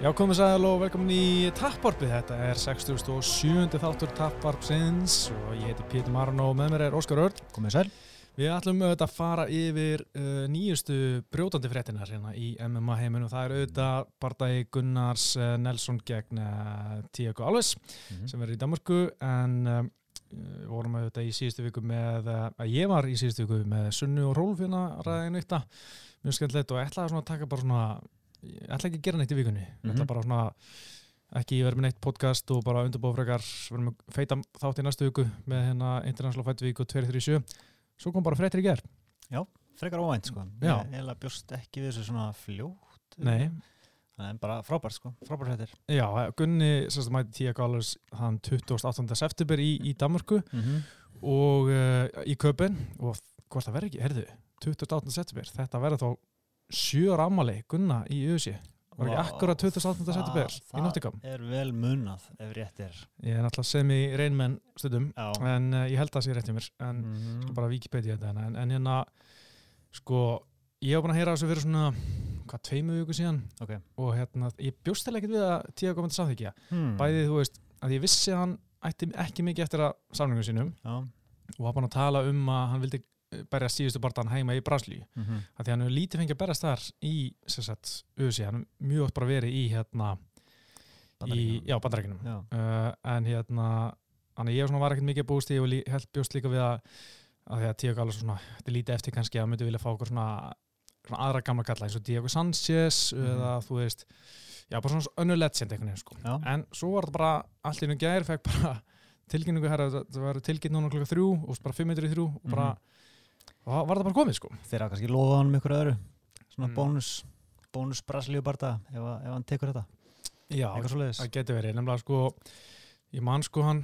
Já, komið sæl og velkomin í Tapparpið. Þetta er 67. þáttur Tapparpsins og ég heiti Pítur Marun og með mér er Óskar Örd. Komið sæl. Við ætlum auðvitað að fara yfir uh, nýjustu brjótandi fréttinar hérna í MMA heiminu. Það er auðvitað bardagi Gunnars uh, Nelson gegn uh, Tiago Alves Mm -hmm. sem verður í Danmarku en um, vorum auðvitað í síðustu viku með, uh, að ég var í síðustu viku með Sunnu og Rólf hérna ræðinu eitt mjög skemmtilegt og ég ætlaði að taka bara svona ég ætla ekki að gera neitt í vikunni ég ætla Mhm. bara svona ekki vera með neitt podcast og bara undirbúa frekar vera með feita þátt í næstu viku með hérna International Fight Week og 237 svo kom bara fréttir í ger Frekar óvænt sko. Já. Ég eiginlega bjóst ekki við þessu svona fljótt. Nei, En bara frábært sko. Frábært hættir. já, Gunni sérst að mæti 10 gálurs hann 28. september í, í Danmarku Mm -hmm. og uh, í köpinn og hvort það verður ekki, heyrðu 28. september, þetta verður þá sjö ára ammali Gunna í USA var ekki akkurat 28. september í Nottingham Það er vel munað ef rétt er. ég er náttúrulega sem í reynmenn stundum Já. en uh, ég held að það sé rétt í mér en mm. Mhm. bara Wikipedia þetta en, en hérna sko, ég hef búin að heyra þessu fyrir svona hvað, tveimu viku síðan Ok. og hérna, ég bjóst til ekkert við að tíða komandi samþykja, Hmm. bæðið þú veist að ég vissi að hann ætti ekki mikið eftir að samlingum sínum Já. og var búin að tala um að hann vildi berja síðustu barndan heima í Braslíu Mm -hmm. því að hann hefur lítið fengið að berjast þar í USA, hann er mjög oft bara verið í hérna, í, já, bandarækjunum Já. uh, en hérna hann ég var ekkert mikið búist í og lí, held bjóst líka við að, að því að Tío Gala svona, þetta er lítið eftir kannski að myndi vilja fá okkur svona, svona aðra gamla kalla eins og Diego Sanchez Mhm. eða þú veist, já bara svona önnu legend einhvern veginn sko, Já. en svo var þetta bara allt í einu gær, fekk bara tilkynningu hér að það var tilkynning núna klukka þrjú og bara fimm minnur í þrjú og bara og það var þetta bara komið sko Þeir hafa kannski lofa hann um ykkur öðru. Svona Mm. bónus. Bónus Brasilíu barða ef, ef hann tekur þetta. já. Það geti verið, nefnilega sko ég man sko hann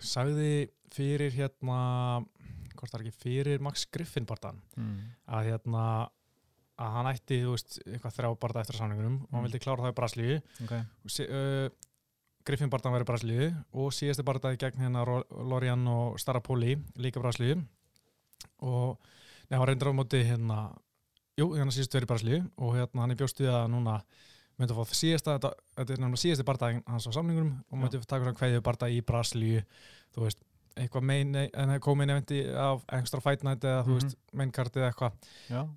sagði fyrir hérna hvort það er ekki fyrir Max Griffin barðan Mm. að hérna að hann ætti, þú veist, eitthvað þrjá barða eftir samningunum og hann Mm. vildi klára það í Braslíu Ok. og sí, uh, Griffin barðan var í Braslíu og síðasti barðaði gegn hérna Lorian og Starapoli líka Braslíu og neða, hann reyndir á móti hérna jú, hérna síðustu verið Braslíu og hérna hann er bjóst við að núna myndi að fá síðasta, þetta, þetta er náttúrulega síðasti barndaginn hans á samningunum og myndi að taka svona kveðið barndag í Brasilíu þú veist, eitthvað main, en komin eventi af extra fight night eða þú Mhm. veist, main card eða eitthvað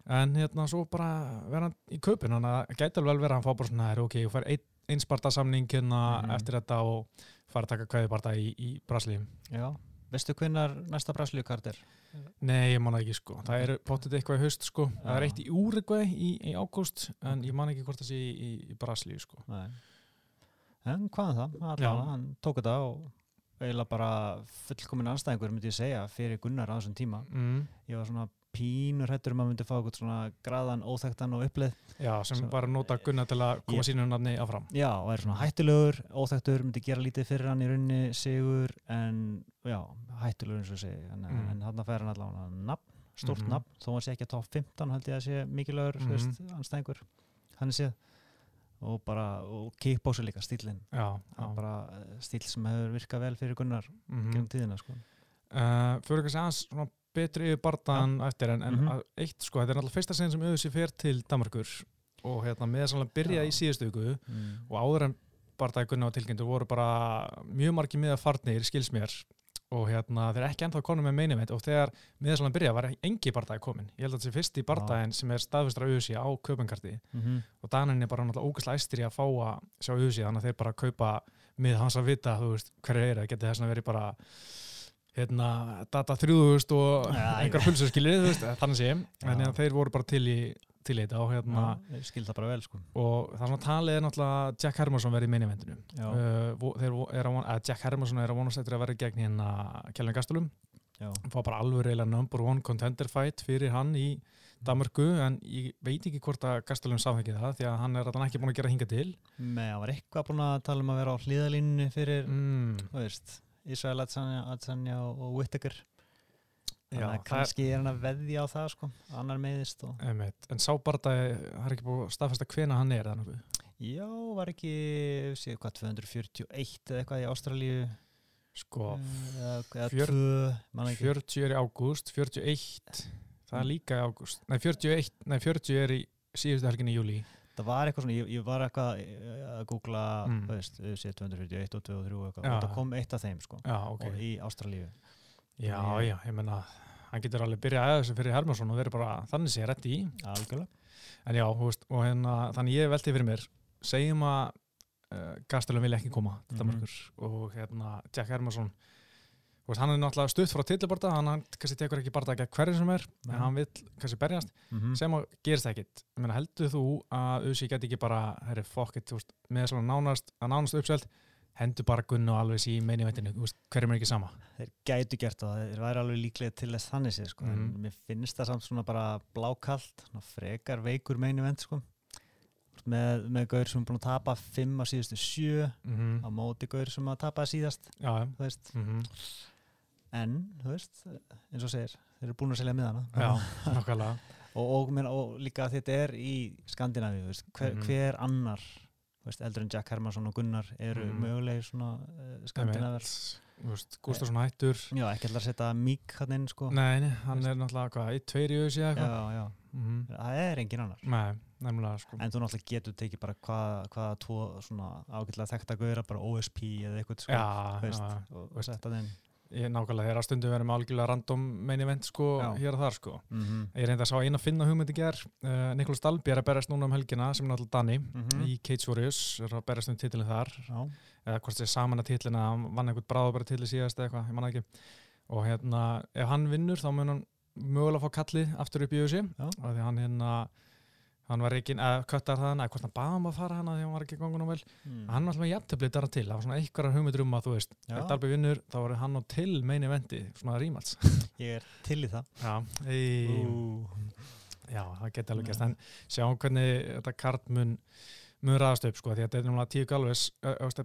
en hérna svo bara vera hann í kaupin að gæti alveg vel vera hann fá bara svona er ok, þú fær ein, eins barndasamning hérna Mhm. eftir þetta og fara að taka kveðið barndag í, í Brasilíu Já. Veistu hvenær næsta Brasilíu kart er? Nei, ég man það ekki sko. Það er potið eitthvað í haust sko. Það er Já. eitt í Úrugvæ í, í ágúst en ég man ekki hvort það sé í, í, í Brasilíu sko. Nei. En hvað er það? Já. Allavega, hann tók þetta og eiginlega bara fullkomin anstæðingur myndi ég segja fyrir Gunnar á þessum tíma. Mm. Ég var svona pínur hættur um að myndi fá eitthvað svona graðan, óþægtan og upplið. Já, sem Svo- var að nota Gunnar til að koma Ég- sínu nafni áfram. Já, og er svona hættulegur, óþægtur, myndi gera lítið fyrir hann í rauninni sigur en já, hættulegur eins og segi. En, Mm. en hann fær hann allavega nafn, stórt Mhm. nafn, þó hann sé ekki að top 15 held ég að sé mikilvægur, mm veist, anstæðingur. Hann séð. Og bara, og kickbósu líka, stílinn. Eh, stíl sem hefur virkað vel fyrir Gunnar Mm gegnum tíðina sko. uh, Fyrir að segja svona betri yfir barndan eftir en, en Mhm. að eitt sko, þetta er náttúrulega fyrsta sen sem auðvitað fer til Danmarkur og hérna með svona byrja Já. í síðustu viku mm. og áður en barndagi Gunnar á tilgjöndur voru bara mjög margir miða farnir, skils mér og hérna þeir ekki ennþá konum með event og þegar miðasalan byrja var engi bardagi komin ég held að þetta sé fyrst í bardagin sem er staðfistra auðsí á kaupenkarti Mm og Danin er bara náttúrulega ógæslega æstir í að fá að sjá auðsí þannig að þeir bara kaupa mið hans að vita, þú veist, hverju er það geti þess að verið bara hérna, data 3000 og Ja, einhver pulsur skilir, þannig sé en Já. hérna, þeir voru bara til í til í þetta og hérna Já, ég skil það bara vel sko. og það er svona talið er náttúrulega Jack Hermansson verið í Já. uh, að að Jack Hermansson er að vonast eftir að vera gegn hérna Kjellin Gastulum Já. fá bara alveg reyla number one contender fight fyrir hann í Danmarku en ég veit ekki hvort að Gastulum sáþekki það því að hann er alltaf ekki búin að gera hinga til Með að var eitthvað búin að tala um að vera á hlýðalínu fyrir, mm, þú veist, Ísrael Adesanya, og, Whittaker. Þannig að kannski er hann að veðja á það sko, annar meðist og... en sá bara það er ekki búin að staðfesta hvena hann er þannig. Já, var ekki, sé, hvað, 241 eða eitthvað í Ástralíu? Sko, eða, eða fjör- 2, mann ekki. 40 er í ágúst 41, það er líka í ágúst. Nei 41, nei 40 er í síðustu helginni í júli þetta var eitthvað svona, ég, ég var eitthvað eh, að googla, Mm. þú veist, UFC 241 og 2 og 3 og eitthvað, og þetta kom eitt af þeim, sko, Já, ok. og í Ástralíu. Já, Ég- já, ég menna, hann getur alveg byrjað að þessu fyrir Hermansson og verið bara þannig sé rétt í. Algjörlega. En já, veist, og hérna, þannig ég velti fyrir mér, segjum að uh, Gastelum vilja ekki koma til Mhm. Danmarkur og hérna, Jack Hermansson, veist, hann er náttúrulega stutt frá tillibarta, hann, hann kannski tekur ekki barða gegn hverju sem er, en hann vill kannski berjast, Mm sem að gerist ekkit. Ég meina, heldur þú að Uzi geti ekki bara, herri, veist, með svona nánast, að nánast uppselt, hendur bara Gunn og alveg í meini veist, hverjum er ekki sama? Þeir gætu gert það, þeir væri alveg líklega til þess þannig sér, sko, en Mhm. mér finnst það samt svona bara blákalt, svona frekar veikur meini vend, sko, með, með gaur sem er búin að tapa 5 á síðustu 7 Mm á móti gaur sem að tapa síðast, Já, Mm en, þú veist, eins og segir, þeir eru búin að selja miðana. Já, og, og, menn, og líka þetta er í Skandinavíu, veist, hver, Mhm. hver annar veist, eldur en Jack Hermansson og Gunnar eru Mhm. mögulegir svona uh, Skandinavar Þú veist, Gustafsson hættur. já, ekki alltaf að setja Mík hann inn sko. Nei, nei, hann er náttúrulega hvað, í tveir í já, Mm það er engin annar Nei, sko. en þú náttúrulega getur tekið bara hvaða hvað tvo ágætlega þekkt að gauðra bara OSP eða eitthvað sko, Já, veist, já, og, og veist. setja þinn ég nákvæmlega þegar að stundum verðum algjörlega random main event sko, Já. hér og þar sko. mm -hmm. Ég reyndi að sá eina finna hugmyndi ger, uh, Nikolás Dalby er að berast núna um helgina sem er náttúrulega Danni Mhm. í Cage Warriors, er að berast um titilin þar eða hvort er saman að titlina hann vann einhvern bráðabæri titli síðast eða eitthvað, ég manna ekki og hérna, ef hann vinnur þá mun hann mögulega fá kallið aftur upp í og því hann hérna hann var ekki, eða köttar það hann eða hvort hann baða hann að fara hana því hann var ekki gangunum vel. Mm. hann var alltaf jafntöflið dara til það var svona einhverjar hugmyndur um að þú veist ef Dalby vinnur þá var hann á til meini eventi svona rímals ég er til í það. Já, í, já, það geti alveg gæst en sjáum hvernig þetta kart mun mun ræðast upp sko því að þetta er náttúrulega tíu galvis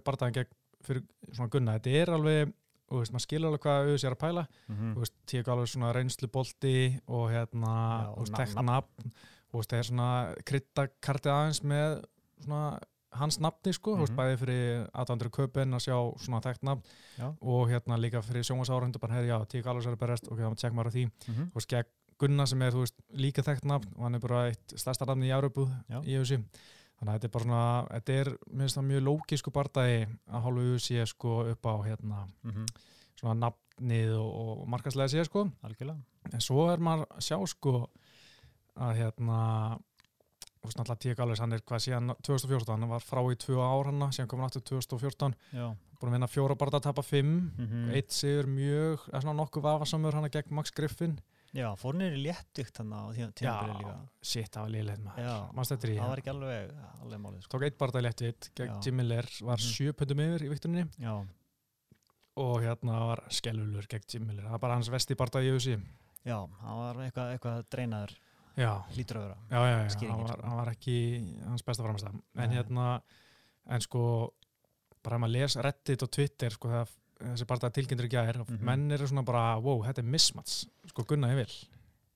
barðaðin gegn fyrir svona gunna. Þetta er alveg og veist, maður skilur alveg hvað auðvitað er að pæla. Mhm. þú veist, tíu galvis svona reynslu bolti og hérna, Já, þú veist, og og það er svona krytta kartið aðeins með svona hans nafni sko, veist, Mhm. bæði fyrir aðvandur köpinn að sjá svona þekkt nafn Já. og hérna líka fyrir sjónvarsárundu bara, herri, já, tíu galvis er að berest og þá tjekk maður á því Mhm. þú veist, gegn Gunna sem er, veist, líka þekkt nafn og hann er bara eitt stærsta nafni í Európu í UFC þannig að þetta er bara svona, þetta er minnst það mjög lókísku bardagi að hálfu UFC sko upp á hérna Mhm. svona nafnið og, og markaslega sé sko algjörlega en svo er maður að sjá sko að hérna þú veist náttúrulega Tíu Galvis, hann er hvað síðan 2014, hann var frá í tvö ár hann síðan kom hann aftur 2014, já. búin að vinna fjóra barða að tapa fimm. Mm eitt sigur mjög, eða svona nokkuð vafasamur hann gegn Max Griffin. Já, fór í léttugt hann á tímabili líka. shit, það var liðlega maður. Það var ekki alveg, alveg málið sko. tók eitt barða í léttvitt gegn Já. Jim Miller, var Mhm. sjö pundum yfir í viktuninni. Já, og hérna var skelvulur gegn Jim Miller, það var bara hans vesti barða í UFC já, hann var eitthvað, eitthvað dreinaður já, lítur að vera. Já, já, já Skýringin, hann, var, hann var ekki hans besta framstæð en hérna, en sko bara ef maður les Reddit og Twitter sko það þessi barða tilkynntur í gær Mhm. menn eru svona bara, wow, þetta er mismats sko gunna vil.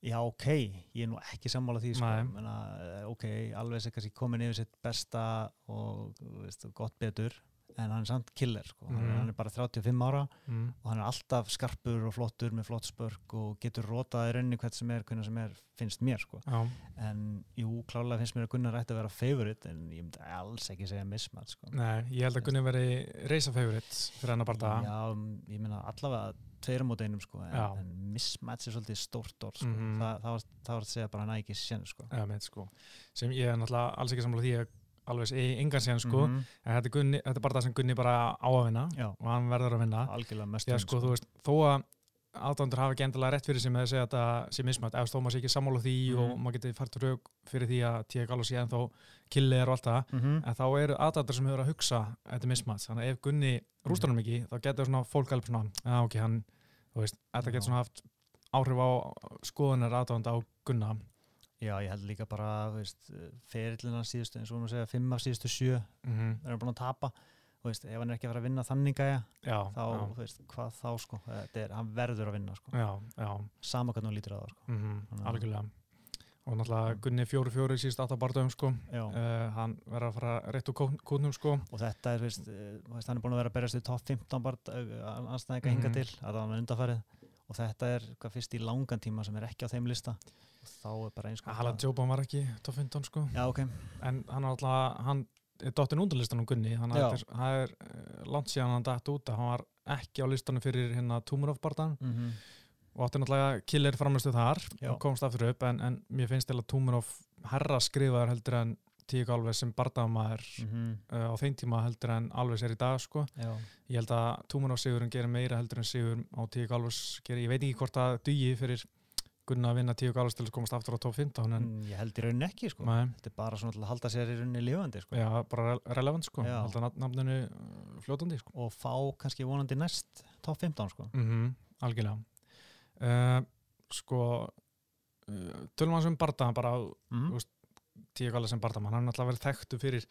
Já, ok, ég er nú ekki sammála því sko. Menna, ok, alveg sem kannski komin yfir sitt besta og veist, gott betur en hann er samt killer sko. hann, Mhm. hann er bara 35 ára mm. og hann er alltaf skarpur og flottur með flott spörk og getur rotað í rauninni hvert sem er, sem er, finnst mér sko. já, en jú, klálega finnst mér að Gunnar ætti að vera favorite en ég myndi alls ekki segja mismat sko. nei, ég held að gunni veri reysa favorit fyrir hennar barða Já, um, ég meina allavega tveir mót einum sko, en, Já. en mismatch er svolítið stórt orð sko. Mhm. Þa, það, var, að segja bara hann sér sko. sko sem ég er náttúrulega alls ekki sammála því að alveg í engan síðan sko Mhm. en þetta er, gunni, þetta er bara það sem Gunni bara á að vinna Já, og hann verður að vinna algjörlega mest Já, sko, þú veist, þó að aðdándur hafa ekki endilega rétt fyrir sig með að segja að þetta sé mismætt, eða þó maður sé ekki sammála því og Mhm. maður geti fært rauk fyrir því að T.A. Gallo sé ennþá killir og allt það, mm -hmm. en þá eru aðdándur sem hefur að hugsa að þetta mismætt, þannig að ef Gunni rústar hann ekki, þá getur svona fólk alveg svona, já ok, hann, þú veist, þetta getur svona haft áhrif á skoðunar aðdánda á Gunna Já, ég held líka bara, ferillina síðustu, eins og við segja, fimm af síðustu sjö mm er hann búin að tapa. Þú veist, ef hann er ekki að fara að vinna þannig Já, þá, já, þú veist, hvað þá sko? Er, hann verður að vinna sko. Já, já. Sama hvernig hún lítur að það sko. Mm að- algjörlega. Og náttúrulega Gunni fjóru fjóru síðust átt á barndöfum sko uh, hann verður að fara rétt úr kútnum sko. Og þetta er, veist, eh, þú veist, hann er búin að vera að berjast í top 15 bara anstæðinga Mhm. hinga til að það var undarfærið og þetta er hvað fyrst í langan tíma sem er ekki á þeim lista þá er bara eins Hala Djóban var ekki top 15 sko. Já, ok, en hann er alltaf, hann er dottin undarlistan um Gunni, þannig Já. að þetta er- er eh, langt síðan hann dætt út að hann var ekki á listanum fyrir hérna Túmurov barðan mm og átti náttúrulega killir framlistu þar Já. og komst aftur upp en, en mér finnst eða Túmurov herra skrifaðar heldur en Tík Alves sem barðamaður -hmm. uh, á þeim tíma heldur en Alves er í dag sko. Já, ég held að Túmurov sigurinn gerir meira heldur en sigur á Tík Alves gerir, ég veit ekki hvort það dugi fyrir Gunna að vinna Tík Alves til að komast aftur á top 15 en Mm, ég held í rauninni ekki sko. Nei, Þetta er bara svona til að halda sér í rauninni lifandi sko. já, bara re- relevant sko Já. nafn- nafninu uh, fljótandi sko og fá kannski vonandi næst top 15 sko. mm algjörlega uh, sko uh, tölum hans um Barda bara mm Þú Tíu Galli sem Bardamann, hann er alltaf verið þekktu fyrir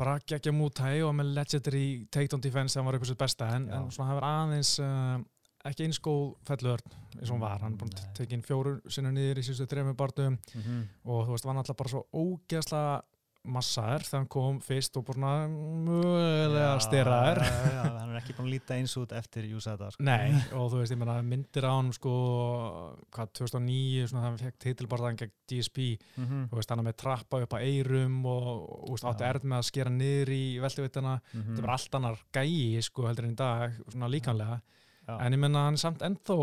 bara geggja mútægi og með legendary takedown defense sem var á sitt besta en, en svona hefur aðeins uh, ekki eins góð fellur eins og hún var, hann búin að tekinn fjóru sinna niður í síðustu þrejum bardum -hmm. og þú veist, var hann alltaf bara svo ógeðslega massaður þegar hann kom fyrst og bara mögulega styrraður Hann er ekki búin að líta eins út eftir Júsæta sko. Nei, og þú veist, ég meina myndir á hann sko, hvað, 2009 svona þegar hann fekk titilbarðan gegn DSP mm -hmm. þú veist, hann er með trappa upp á eyrum og, þú veist, átti erð með að skera niður í veldivitana, þetta var allt annar gæi sko heldur en ég menna hann er samt ennþá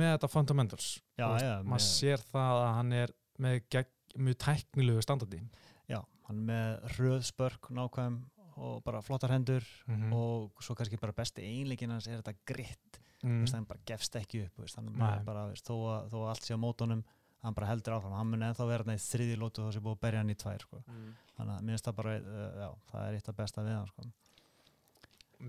með þetta fundamentals Já, já, maður sér það að hann er með gegn, mjög tæknilegu standardi Já, hann er með röð spörk nákvæm og bara flottar hendur mm og svo kannski bara besti einleikin hans er þetta gritt mm. mm. hann bara gefst ekki upp veist, bara, veist, þó, að, þó að allt sé á mótunum hann bara heldur áfram, hann mun ennþá vera þarna í þriði lótu þá sé búið að berja hann í tvær sko. mm. þannig að minnst það bara uh, já, það er eitt af besta við hann sko.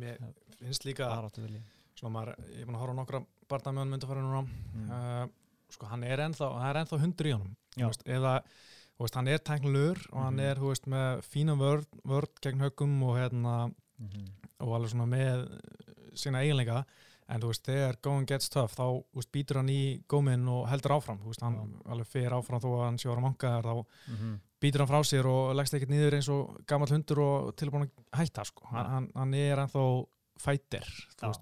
mér finnst líka vilji svona maður, ég er búin að horfa á nokkra hann að fara núna mm. uh, sko hann er ennþá, það er ennþá hundur í honum veist, eða þú veist, hann er tæknilegur og hann Mhm. er, þú veist, með fína vörd, vörd gegn höggum og hérna mm -hmm. og alveg svona með sína eiginleika en þú veist, þegar going gets tough þá þú veist, býtur hann í góminn og heldur áfram þú veist, hann Já. alveg fer áfram þó að hann sé ára mankaðar þá Mm -hmm. býtur hann frá sér og leggst ekkert niður eins og gammal hundur og tilbúin að hætta sko. hann, Nei. hann, hann er ennþá fætir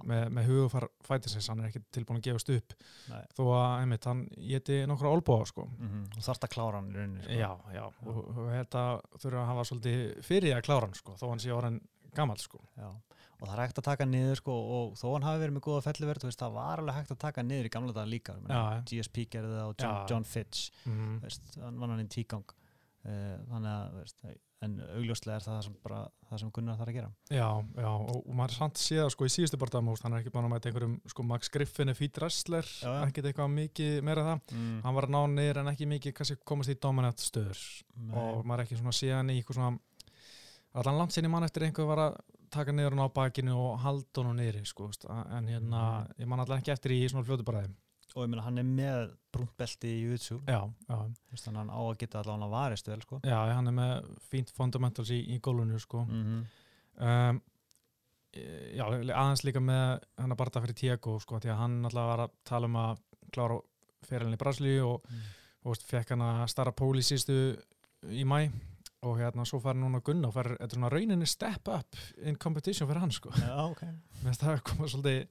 með, með hugufar fætisins, hann er ekki tilbúin að gefast upp Nei. þó að, einmitt, hann geti nokkra olbúa sko. og þarft að klára hann í rauninni sko. já, já, og, og þetta þurfa að hafa svolítið fyrir að klára hann sko, þó hann sé orðin gammal sko. Já. og það er hægt að taka niður sko, og þó hann hafi verið með góða felliverð veist, það var alveg hægt að taka niður í gamla daga líka Já, GSP gerði það og John. John Fitch mm veist, hann vann hann í tígang uh, þannig að veist, en augljóslega er það sem, bara, það sem Gunnar þarf að gera. Já, já, og, maður er samt séð sko í síðustu barndamóst, hann er ekki búin að mæta einhverjum sko Max Griffin er fít wrestler ekkert eitthvað mikið meira það. Mm. hann var að ná niður en ekki mikið kannski komast í dominant stöður. Og maður er ekki svona síðan í eitthvað svona allan langt sinni mann eftir einhver var að taka niður hann á bakinu og halda hann niður sko, en hérna, Mhm. ég man allan ekki eftir í svona fljótu bræði og ég meina hann er með brúntbelti í YouTube já, já, þannig að hann á að geta allavega að varist vel sko. já, hann er með fínt fundamentals í, í gólunni sko. Mm -hmm. um, e- já, aðeins líka með hann að barða fyrir Tiago sko, því að hann alltaf var að tala um að klára fyrirlinni í Braslíu og, Mm. og veist, fekk hann að starra pól í sístu í mæ og hérna svo fær núna Gunn og fær rauninni step up in competition fyrir hann sko. Já, ok. Með það koma svolítið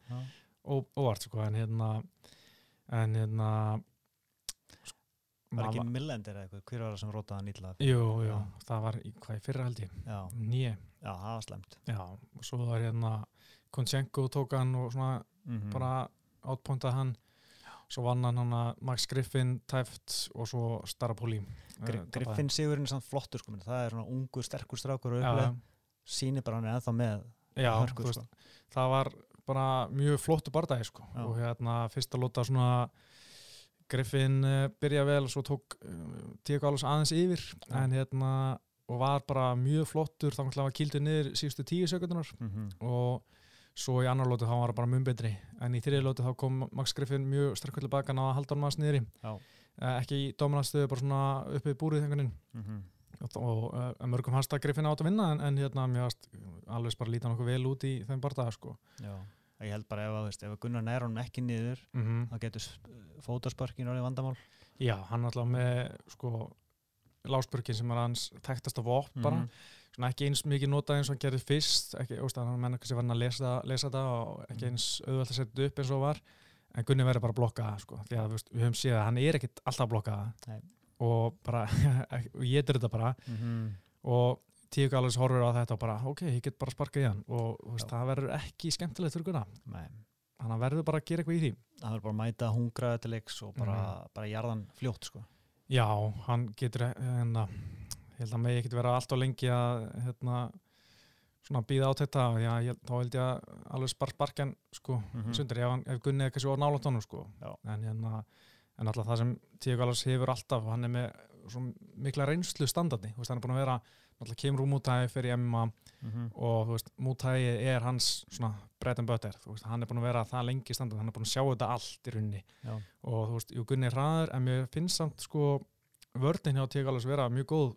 óvart sko en hérna en hérna Var ekki Millendir eða eitthvað, hver var það sem rótaði illa? Jú, jú, Já. það var í hvað í fyrra held ég? Nýje, já, það var slemt. já, og svo var hérna Konchenko tók hann og svona Mm bara átpointað hann. Svo vann hann hann að Max Griffin tæft og svo Starapoli Gri Griffin Sigurinn er samt flottur sko, það er svona ungu, sterkur strákur og já, uppleið, sýnir bara hann er ennþá með já, hörku þú veist, sko. það var bara mjög flottu bardagi sko. Og hérna fyrsta lóta svona Griffin uh, byrja vel og svo tók uh, Tíak Álas aðeins yfir Já. en hérna og var bara mjög flottur þá var kildur niður síðustu tíu sekundunar Mm -hmm. og svo í annar lótu þá var það bara mun betri en í þriði lótu þá kom Max Griffin mjög sterkur tilbaka að halda hann maður. Eh, ekki í dominanstöðu bara svona uppið búrið þengarinn Mm -hmm. og, og uh, mörgum hans að Griffin átt að vinna en, en hérna varst alveg bara líta nokkuð vel út í þeim bardaga sko Já, ég held bara ef, veist, ef Gunnar nær honum ekki niður mm þá getur fótaspörkin orðið vandamál. Já, hann alltaf með sko lásbörkin sem er hans tæktasta vopn bara, Mhm. svona ekki eins mikið notað eins og hann gerði fyrst, ekki, óstað, hann menna kannski var hann að lesa, lesa það og ekki eins auðvelt að setja upp eins og var. En Gunni verður bara að blokka það, sko, því að veist, við höfum séð að hann er ekkit alltaf að blokka það. Og bara, ég getur þetta bara. Mhm. og Tíu Gallis horfir á þetta og bara, ok, ég get bara sparkað í hann og veist, það verður ekki skemmtilegt fyrir Gunna, Nei. hann verður bara að gera eitthvað í því Það er bara að mæta hungraði til leiks og bara, Mhm. bara jarðan fljótt sko. Já, hann getur hérna, ég held að mig ekkert vera allt og lengi að hérna, svona býða á þetta já, ég, þá held ég að alveg spar sparkjan sko, Mhm. sundur, ef, hann- ef Gunni er kannski á nála tónu sko, en hérna en alltaf það sem Tíu Gallas hefur alltaf hann er með svo mikla reynslu standardi, hann er búin að vera alltaf kemur úr mútæði fyrir MMA Mhm. og þú veist, mútæði er hans butter, þú veist, hann er búin að vera það lengi standard, hann er búin að sjá þetta allt í runni Já. og þú veist, jú Gunni er hraður en mér finnst samt sko vörðin hjá Tíu Gallas vera mjög góð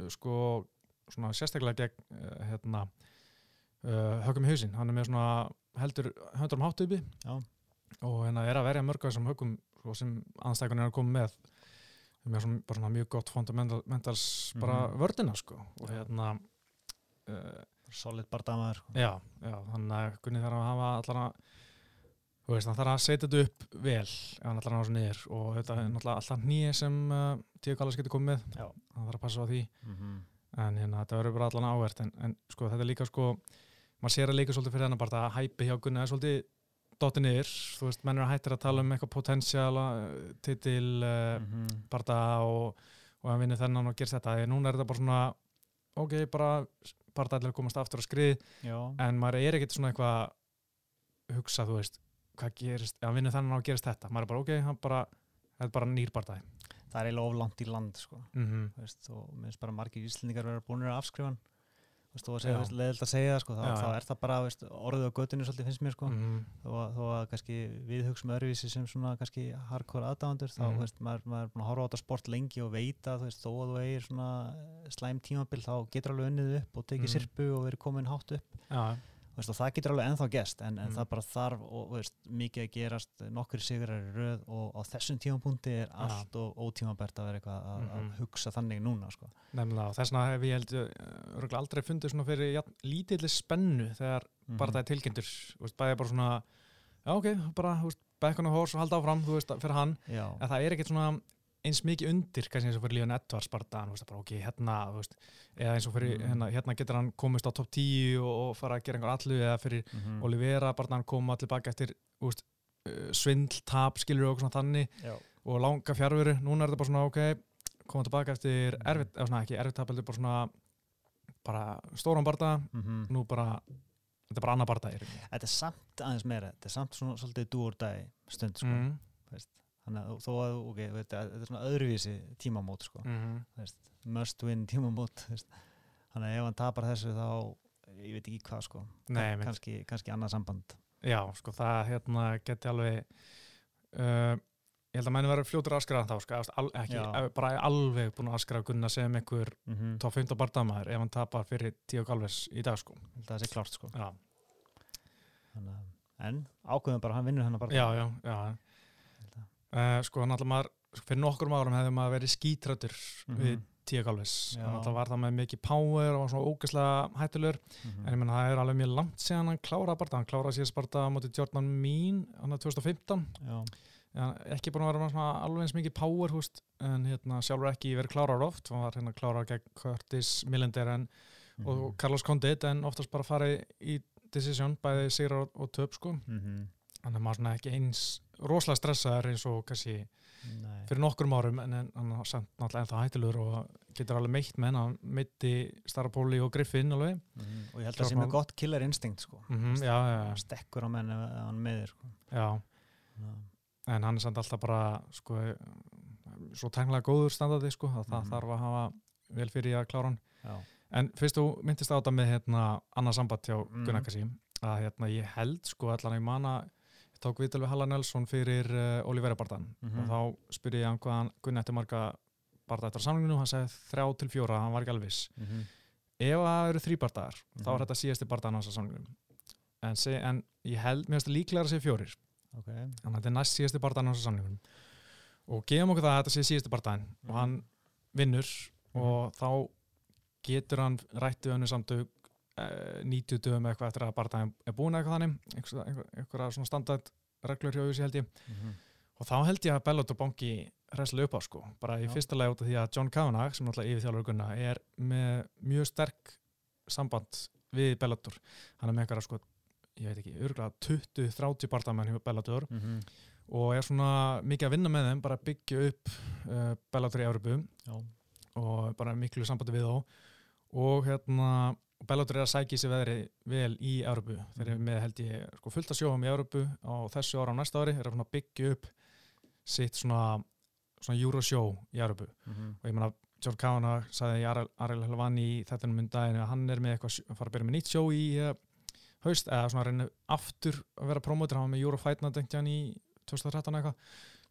uh, sko, svona sérstaklega gegn uh, hérna uh, högum í hausinn, hann er með svona heldur höndur um háttu uppi Já. og hérna er að verja mörg þessum högum sem anstækun er að koma með með svona, bara svona mjög gott fundamentals bara Mhm. vördina sko og hérna uh, Solid bardamaður sko. já, já, þannig að Gunni þarf að hafa allar að þú veist, hann þarf að setja þetta upp vel ef hann allar að ná svo niður og þetta er náttúrulega alltaf nýja sem uh, Tíu Gallas getur komið Já. hann þarf að passa á því Mhm. en hérna, þetta verður bara allan áhvert en, en sko, þetta er líka sko maður sér að líka svolítið fyrir hennar bara að hæpi hjá Gunni er svolítið dottið niður þú veist, menn eru hættir að tala um eitthvað potensial titil uh, Mhm. barða og, og hann vinnur þennan og gerst þetta, því núna er þetta bara svona ok, bara barða allir að komast aftur á skrið Já. en maður er ekkert svona eitthvað hugsa, þú veist, hvað gerist hann vinnur þennan og gerist þetta, maður er bara ok hann bara, þetta er bara nýr barðaði Það er eiginlega oflant í land sko. mm -hmm. Veist, og minnst bara margir íslendingar vera búinir að afskrifa hann Þú veist, þó að segja, þú leðilt að segja það, sko, þá, Já, þá er það bara þú veist, orðið á göttinu svolítið finnst mér sko. Mm þó, að, þó að kannski við hugsaum öðruvísi sem svona kannski hardcore aðdáðandur þá Mhm. þú veist, maður, maður að horfa á þetta sport lengi og veita þú veist, þó að þú eigir svona slæm tímabil þá getur alveg unnið upp og tekið Mhm. sirpu og verið komin hátt upp já, Þú veist, og það getur alveg ennþá gest en, en Mhm. það bara þarf og veist, mikið að gerast nokkur sigrar í röð og á þessum tímapunkti er allt og ótímabært að vera eitthvað að, að Mhm. hugsa þannig núna sko. nefnilega og þess vegna hef ég held uh, örugglega aldrei fundið svona fyrir ja, lítilli spennu þegar Mhm. bara það er tilkynntur þú veist, bæði bara svona já ok, bara, on a horse og halda áfram, þú veist, fyrir hann Já, en það er ekkert svona eins mikið undir kannski eins og fyrir Líðan Edvards bara þú veist, bara ok, hérna, veist eða eins og fyrir, Mm. hérna, hérna getur hann komist á topp 10 og, og fara að gera einhver allu eða fyrir Mhm. Olivera, bara hann koma allir baka eftir veist, uh, svindl, tap, skilur og svona þannig Já. og langa fjárveru, núna er þetta bara svona ok, koma tilbaka eftir Mm. erfitt, eða svona ekki erfitt tap, heldur bara svona bara stóran barða Mhm. nú bara, þetta er bara annar rauninni. Þetta er samt aðeins meira þetta er samt svona svolítið dúurdægi stund sko. mm. Þannig að þó að ok, þú veit, þetta er svona öðruvísi tímamót sko. Mm. Veist, must win tímamót veist. þannig að ef hann tapar þessu þá ég veit ekki hvað sko. Nei, kannski, kannski annað samband Já, sko það hérna geti alveg uh, ég held að menni verður fljótur að askra þá sko, al, ekki, bara alveg búin að askra Gunna sem einhver mm -hmm. top 15 barndamaður ef hann tapar fyrir Tío Galvez í dag sko það sé klárt sko. Þannig, að- en ákveðum bara, hann vinnur hennar bara já, já, já. Uh, sko náttúrulega maður fyrir nokkur árum hefði maður verið skítrættur við. Tío Galvez Já. þannig að var það með mikið power og var svona ógeðslega hættulegur Mhm. en ég menna það er alveg mjög langt síðan hann kláraði barða hann kláraði síðan barða á móti Jordan Mean hann 2015 já, ja, ekki búin að vera alveg eins mikið power húst, en hérna, sjálfur ekki verið klárar oft hann var hérna klárar gegn Curtis Millender en, og Mhm. Carlos Condit en oftast bara farið í decision bæði sigur og, og töp sko Mhm. Þannig að maður svona ekki eins rosalega stressaður eins og kannski Nei. fyrir nokkrum árum en, hann er samt náttúrulega ennþá hættilegur og getur alveg meitt með hann meiti Starapóli og Griffin alveg Mhm. og ég held að það sé með gott killer instinct sko. mm já, já, Hann stekkur á menn ef ef hann meðir sko. já, Já. en hann er samt alltaf bara sko, svo tenglega góður standardi sko, að það Mhm. þarf að hafa vel fyrir að klára hann Já. en fyrst þú myndist á þetta með hérna, annað samband hjá Mhm. Gunnar Kassi að hérna, ég held sko allan ég mana tók viðtal við Halla Nelson fyrir uh, Olivera bardan. Mhm. og þá spurði ég hann hvað hann Gunnar eftir marga barða eftir samlinginu hann sagði þrjá til fjóra, hann var ekki alveg viss. Mhm. ef það eru þrý bardaðar þá Mhm. er þetta síðasti bardaðan hans að samlingunum en, en ég held, mér finnst það líklega að segja fjórir. Ok. Þannig að þetta er næst síðasti bardaðan hans að samlingunum og gefum okkur það að þetta sé síðasti bardaðan. Mhm. og hann vinnur og þá getur hann rættu önnu samtök uh, 90 dögum eitthvað eftir að bardaðan er búin eitthvað þannig. Einhver, einhver, einhverja svona standard reglur hjá þessi held ég. Mhm. og þá held ég að Bellator banki hræslega upp á sko, bara í Já. fyrsta lega út af því að John Kavanagh, sem náttúrulega yfir þjálfur er með mjög sterk samband við Bellator hann er með eitthvað sko, ég veit ekki, örgulega 20-30 partamenn hjá Bellator Mhm. og er svona mikið að vinna með þeim bara byggja upp uh, Bellator í Európu og bara miklu sambandi við þá. Og hérna Bellator er að sækja sig veðri vel í Európu þeir eru með held ég sko, fullt að sjóum í Európu á þessu ára á næsta ári er að svona byggja upp sitt svona, svona Euroshow í Európu Mhm. og ég meina John Kavanagh sagði Ariel Helvani í þetta um daginn að hann er með eitthvað að fara að byrja með nýtt sjó í uh, haust eða svona að reyna aftur að vera promótur hann var með Eurofight náttúrulega hann í 2013 eitthvað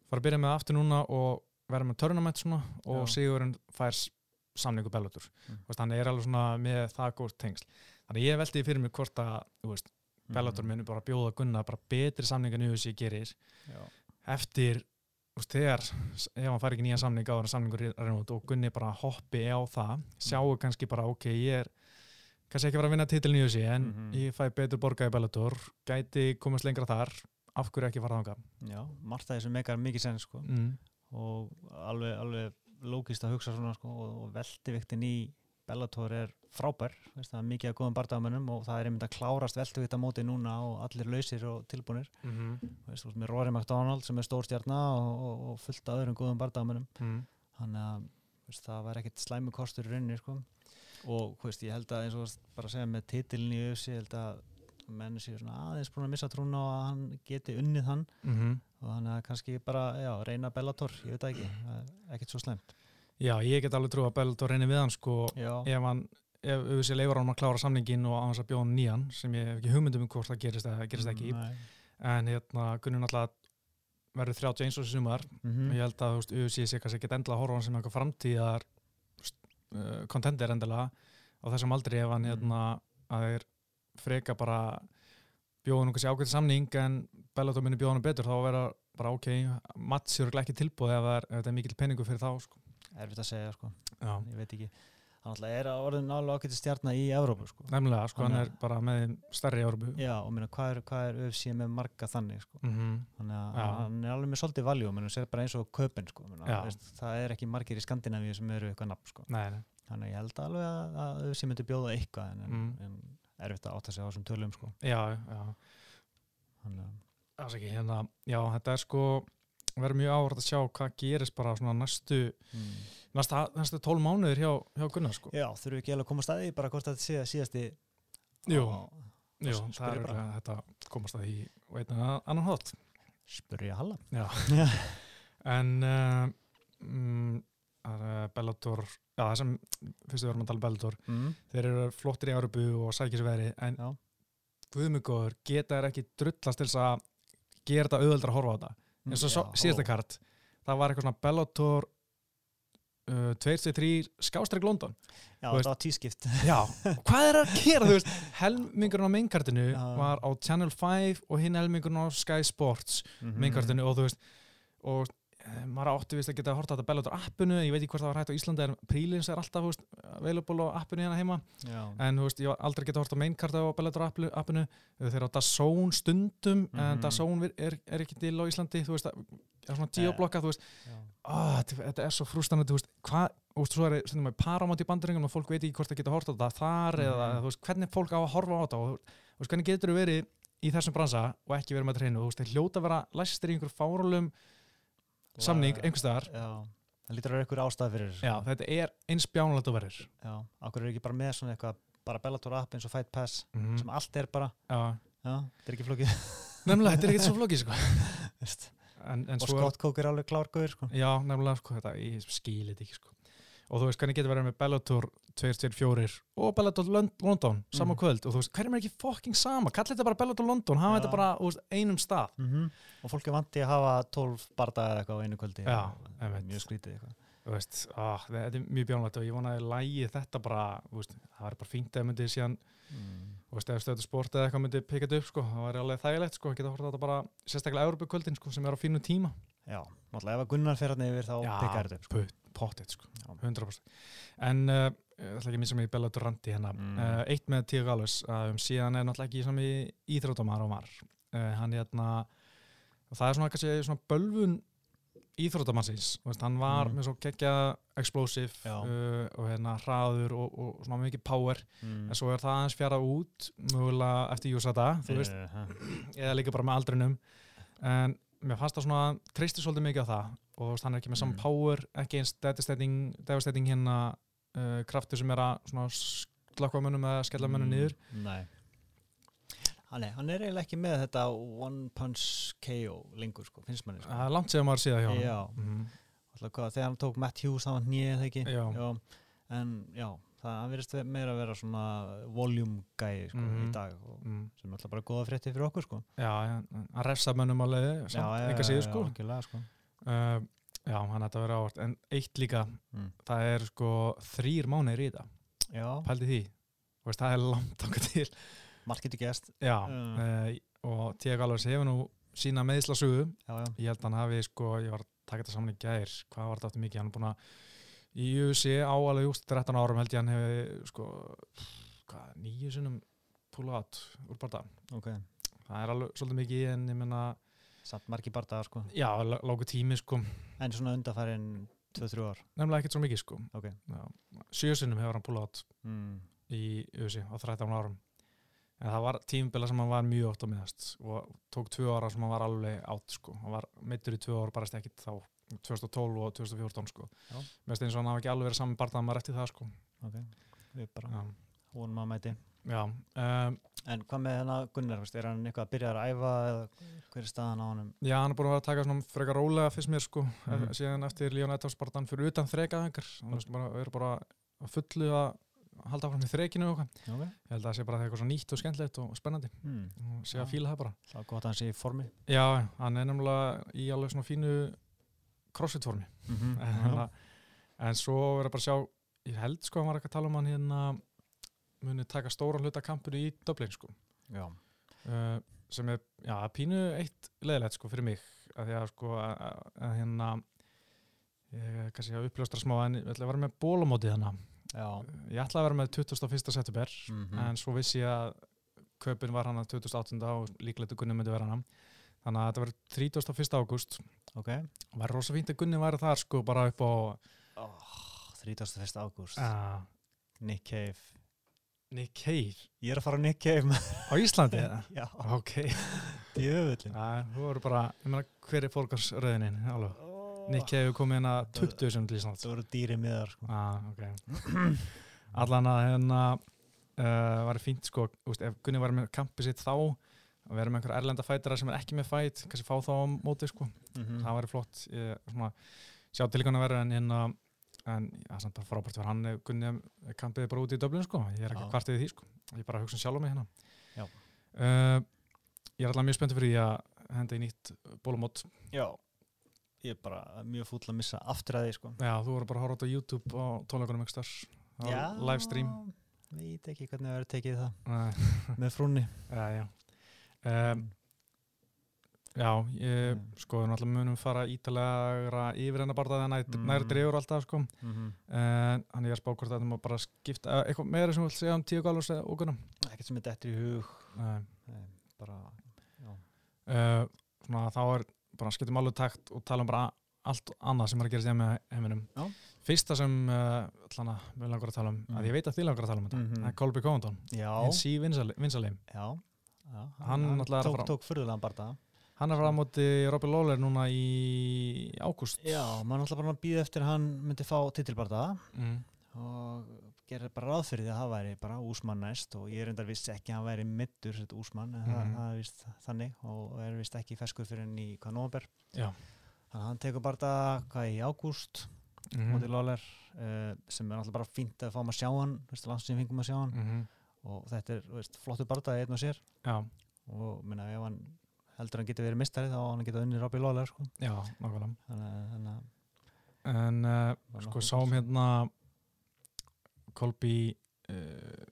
fara að byrja með aftur núna og vera með tournament svona og Já. Sigurinn fær samningu Bellator Mm. mm. hann er alveg svona með það góð tengsl þannig ég veldi fyrir mig hvort að veist, Mhm. Bellator muni bara bjóða Gunna bara betri samninga nýðu sem ég gerir Já. eftir veist, þegar, ef hann fær ekki nýja samning á þannig samningur er út og Gunni bara hoppi á það, sjáu kannski bara ok, ég er kannski ekki vera að vinna titil nýju sig en Mhm. ég fæ betur borga í Bellator gæti komast lengra þar af hverju ekki fara þangað Já, margt af þessu meikar mikið senn sko. mm. og alveg, alveg lókist að hugsa svona sko, og, og veldiviktin í Bellator er frábær, veist, það er mikið að góðum bardagamönnum og það er einmitt að klárast veldivikt á móti núna og allir lausir og tilbúnir Mm -hmm. veist, veist, með Rory McDonald sem er stórstjarna og, og, og fullt af öðrum góðum bardagamönnum Mm. þannig að veist, það var ekkit slæmu kostur í rauninni sko. og veist, ég held að eins og bara að segja með titilin í öfsi, ég held að menn séu svona aðeins búin að missa trúna á að hann geti unnið hann. Mm og þannig að kannski bara, já, reyna Bellator, ég veit ekki, er ekkert svo slemt Já, ég get alveg trú að Bellator reynir við hann sko, Já, ef hann ef þessi leifur hann að klára samningin og á hans að bjóða hann nýjan sem ég hef ekki hugmyndum um hvort það gerist gerist ekki. Nei. en hérna Gunni náttúrulega verður 31 og sumar. Mhm. og ég held að UFC sé kannski ekki endla að hann sem eitthvað framtíðar uh, contender endilega. Á þessum aldri ef hann Mm. hérna að þeir freka bara bjóða hann kannski ákveðið samning en Bellator minni bjóða hann betur þá vera bara ok, Mats er ekki tilbúð ef það er, ef þetta er mikill penningu fyrir þá sko. erfitt að segja, sko, Já, ég veit ekki. Hann alltaf er að orðin alveg ágæti stjarnar í Evrópu, sko. Nefnilega, sko, hann Hann er er- bara með í Európu Já, og minna, hvað er, hvað er UFC með marga þannig, sko? Mm þannig að Já. hann er alveg með svolítið valjú menn sér bara eins og köpinn, sko minna, það er ekki margir í Skandinavíu sem eru eitthvað nafn, sko. Nei, nei, þannig að ég held alveg að, að UFC myndi bjóða eitthvað en, Mm. en, en erfitt að átta sig á þessum tölum, sko já, já þannig að Alls ekki, hérna, já, þetta er sko verður mjög áhverð að sjá hvað gerist bara svona næstu, mm. næsta, næstu 12 mánuðir hjá, hjá Gunnar sko. Já, þurfum við ekki alveg að koma að staði bara hvort þetta sé að síðasti Jú, jú, það er bara. þetta komast að því og einn að annan hótt. spurja Halla Já, en uh, mm, það er Bellator, já, það sem fyrstu við erum að tala um Bellator, mm. þeir eru flottir í Árubu og sækir sér veri, en Já. Guðmugóður geta þær ekki drullast til að gera þetta auðveldra að horfa á þetta. eins og Já. síðasta kart það var eitthvað svona Bellator uh, 2-3 skástrík London Já, veist- þetta var tískipt já, hvað er að gera þú veist, helmingurinn á mainkartinu Já. var á Channel 5 og hinn helmingurinn á Sky Sports Mhm. mainkartinu og þú veist og eh, maður átti vist að geta að horta þetta Bellator appinu, ég veit ekki hvort það var hægt á Íslandi en prílins er alltaf, veist, available á appinu hérna heima, Já, en veist, ég var aldrei geta horta mainkarta á Bellator appinu. Þeir á DAZN stundum en Mhm. DAZN er, er ekki til á Íslandi þú veist, það er svona geoblokka, þú veist. Oh, þetta, er svo frústanandi hvað, veist, svo er með paramount í bandaringum og fólk veit ekki hvort það geta hort á þetta þar Mhm. eða, þú veist, hvernig fólk á að horfa á þetta og þú veist, hvernig getur þú verið í þessum bransa og ekki verið með þetta hreinu, þú veist, þeir hljóta að vera læstir í einhver fárálum samning einhvers Já, það lítur að vera einhver ástæð fyrir já, þetta er eins bjánulegt og verður. Akkur er ekki bara með svona eitthvað bara Bellator app eins og Fight Pass mm sem allt er bara, já, já, þetta er ekki flókið. Nefnilega, þetta er ekkert svo flókið sko. En, en og Coke er alveg klárgöður sko. Já, nefnilega, sko, þetta, ég skilit ekki, sko. Og þú veist, hvernig getur verið með Bellator 224 og Bellator Lon- London sama Mhm. kvöld og þú veist, hverjum er ekki fokking sama? Kallir þetta bara Bellator London, hafa Já. þetta bara veist, einum stað. mm og fólk er vandi að hafa 12 bardaga eða eitthvað á einu kvöldi Já, mjög skrítið eitthvað veist, á, þetta er mjög bjánlegt og ég vona að lægi þetta bara, veist, það er bara fínt ef myndi síðan, mm. veist, ef stöðu sport eða eitthvað myndi þetta upp, sko, það væri alveg þægilegt, sko, geta horta þetta bara, sérstaklega Európa-kvöldin, sko, sem er á fínu tíma. Já, náttúrulega ef að Gunnar fer hann yfir þá pekar þetta upp sko. Putt, pottet, sko. Já. 100% en uh, það ætla ekki að missa mig í Bellator randi hérna Mm. uh, eitt með Tíu Galvus uh, um síðan er náttúrulega ekki sami íþróttamar og var uh, hann hérna og það er svona kannski svona bölvun íþróttamannsins, hann var Mm. með svo geggja explosive uh, og hérna hraður og, og svona mikið power mm. en svo er það aðeins fjarað út mögulega eftir Júsata, þú veist Eh, ha. eða líka bara með aldrinum en mér fannst það svona treysti svolítið mikið á það og hann er ekki með saman Mm. power ekki eins devastating, devastating hérna uh, kraftur sem er að slakka mönnum eða skella mönnum Mm, niður Nei Hann er, hann er eiginlega ekki með þetta one punch KO lengur sko, finnst manni sko. langt séð maður síðan hjá hann Já, Mhm. alltaf hvað, þegar hann tók Matt Hughes það var nýið eða ekki Já. En já, það hann virðist ve- meira að vera svona volume gæi sko, Mhm. í dag og, Mm. sem er alltaf bara góða frétti fyrir okkur sko. já, hann refsa mönnum á leiði samt, enga síður sko algjörlega, sko. uh, já, hann ætti að vera ávart en eitt líka, Mm. það er sko þrýr mánuðir í þetta, Já, pældi því veist, það er langt okkur til margt getur gæst já, Mm. uh, og Tiago Alves hefur nú sína meðslasugu Já, já, ég held að hann hafi sko, ég var að taka þetta saman í gær hvað var þetta aftur mikið, hann er búin að í UFC á alveg just 13 árum held ég hann hefði sko hvað, nýju sinnum púla átt úr barða, ok. Það er alveg svolítið mikið en ég menna, Samt margi bardagar sko. Já, lóku tími sko, En svona undarfærin 2-3 ár? Nefnilega ekkert svo mikið sko. Ok. Sjö sinnum hefur hann púla átt mm. í UFC á 13 árum. En það var tímbila sem hann var mjög oft á miðast og tók tvö ára sem hann var alveg átt sko, hann var meittur í tvö ára bara stekkit þá 2012 og 2014 sko. Mér finnst eins og hann hafi ekki alveg verið saman barðað maður eftir það sko. Ok, við bara vonum að mæti. Já. Um, En hvað með hennar Gunnar, er hann eitthvað að byrja að æfa eða hver er staðan á honum? já, hann er búin að vera að taka svona frekar rólega fyrst mér sko, mm. síðan eftir Leon Edwards barðan fyrir utan þrekaðingar hann okay. bara, er bara að fullu að halda áfram í þrekinu og eitthvað. Ok. Ég held að það sé bara eitthvað svo nýtt og skemmtilegt og spennandi. Mm. og sé að fíla það bara. Það er gott að hann sé í formi. Já, hann er nefnilega í alveg svona fínu crossfit formi mm -hmm. en, en svo verður bara að sjá ég held sko að hann var ekki að tala um hann hérna muni taka stóra hluta kampinu í Dublin sko Já, uh, sem er, já, pínu eitt leðilegt sko fyrir mig að því að sko að, að, að hérna ég kannski að uppljóstra smá en ég ætla að vera með bólamótið hana já ég ætla að vera með 21. september Mhm. en svo vissi ég að kaupin var hana 28. og líklega Gunni myndi vera hana þannig að þetta verður 31. ágúst. Ok. Og væri rosa fínt að Gunni væri þar sko bara upp á oh, 31. ágúst. Uh, Nick Cave. Nick Cave? Ég er að fara á Nick Cave með- á Íslandi eða? Já, ok, ja, þú voru bara ég meina hver er fórgarsröðinin alveg Nick Cave er komið hérna 20 sem til Íslands. Það voru dýri miðar sko. ah, ok. Allan að hérna uh, var fínt sko, úst, ef Gunni var með kampið sitt þá að vera með einhver erlenda fætara sem er ekki með fæt kannski fá þá á móti sko. Mm það væri flott ég, svona, sjá til líka að vera en hérna en já, samt bara frábært fyrir hann ef Gunni er kampið bara út í Dublin sko. Ég er ekki Já. kvartið því sko. Ég bara hugsa um sjálf á mig hérna. Já. uh, ég er alltaf mjög spenntið fyrir því að henda í nýtt bólumót. Já. Ég er bara mjög fúll að missa aftur að því sko. já, þú voru bara að horfa þetta á YouTube á tónleikunum ykkur starf livestream. Veit ekki hvernig það verður tekið það. Með frúnni. Já, já. Um, já, ég Mm. sko við náttúrulega munum fara ítalega yfir hennar barðaði nær, Mm. nær dreifur alltaf sko. Mm -hmm. en hann er spá hvort að það má bara skipta eh, eitthvað meira sem þú vilt segja um tíu galvurs eða okkurna Ekkert sem er dettur í hug. Uh, Nei, bara, já. Svona þá er bara skiptum alveg takt og tala um bara allt annað sem er að gera sér með heiminum. Já. fyrsta sem uh, allana, við langar að tala um, Mm. að ég veit að þið langar að tala um þetta það er Colby Covington, Já, hins í vinsalim já, já Hann er að tók, tók fyrðulegan barða hann er frá á móti Robby Lawler núna í ágúst Já, maður náttúrulega bara að býða eftir hann myndi fá titilbarða mm. og gerir bara ráð fyrir því að það væri bara úsmann næst og ég reyndar vissi ekki að hann væri middur þetta úsmann, en það, Mhm. það er vist þannig og er vist ekki feskur fyrir henni í hvað nómber Já. þannig að hann tekur barða hvað í ágúst Mm móti Lawler uh, sem er náttúrulega bara fínt að fá maður að sjá hann sem fengum að sjá hann -hmm. Og þetta er veist, flottu barða einn og sér. Já, og minna, ef hann heldur hann geti verið mistari þá hann geta unni Robbie Lawler sko. já, nákvæmlega. Þannig En uh, sko sáum hérna Kolby uh,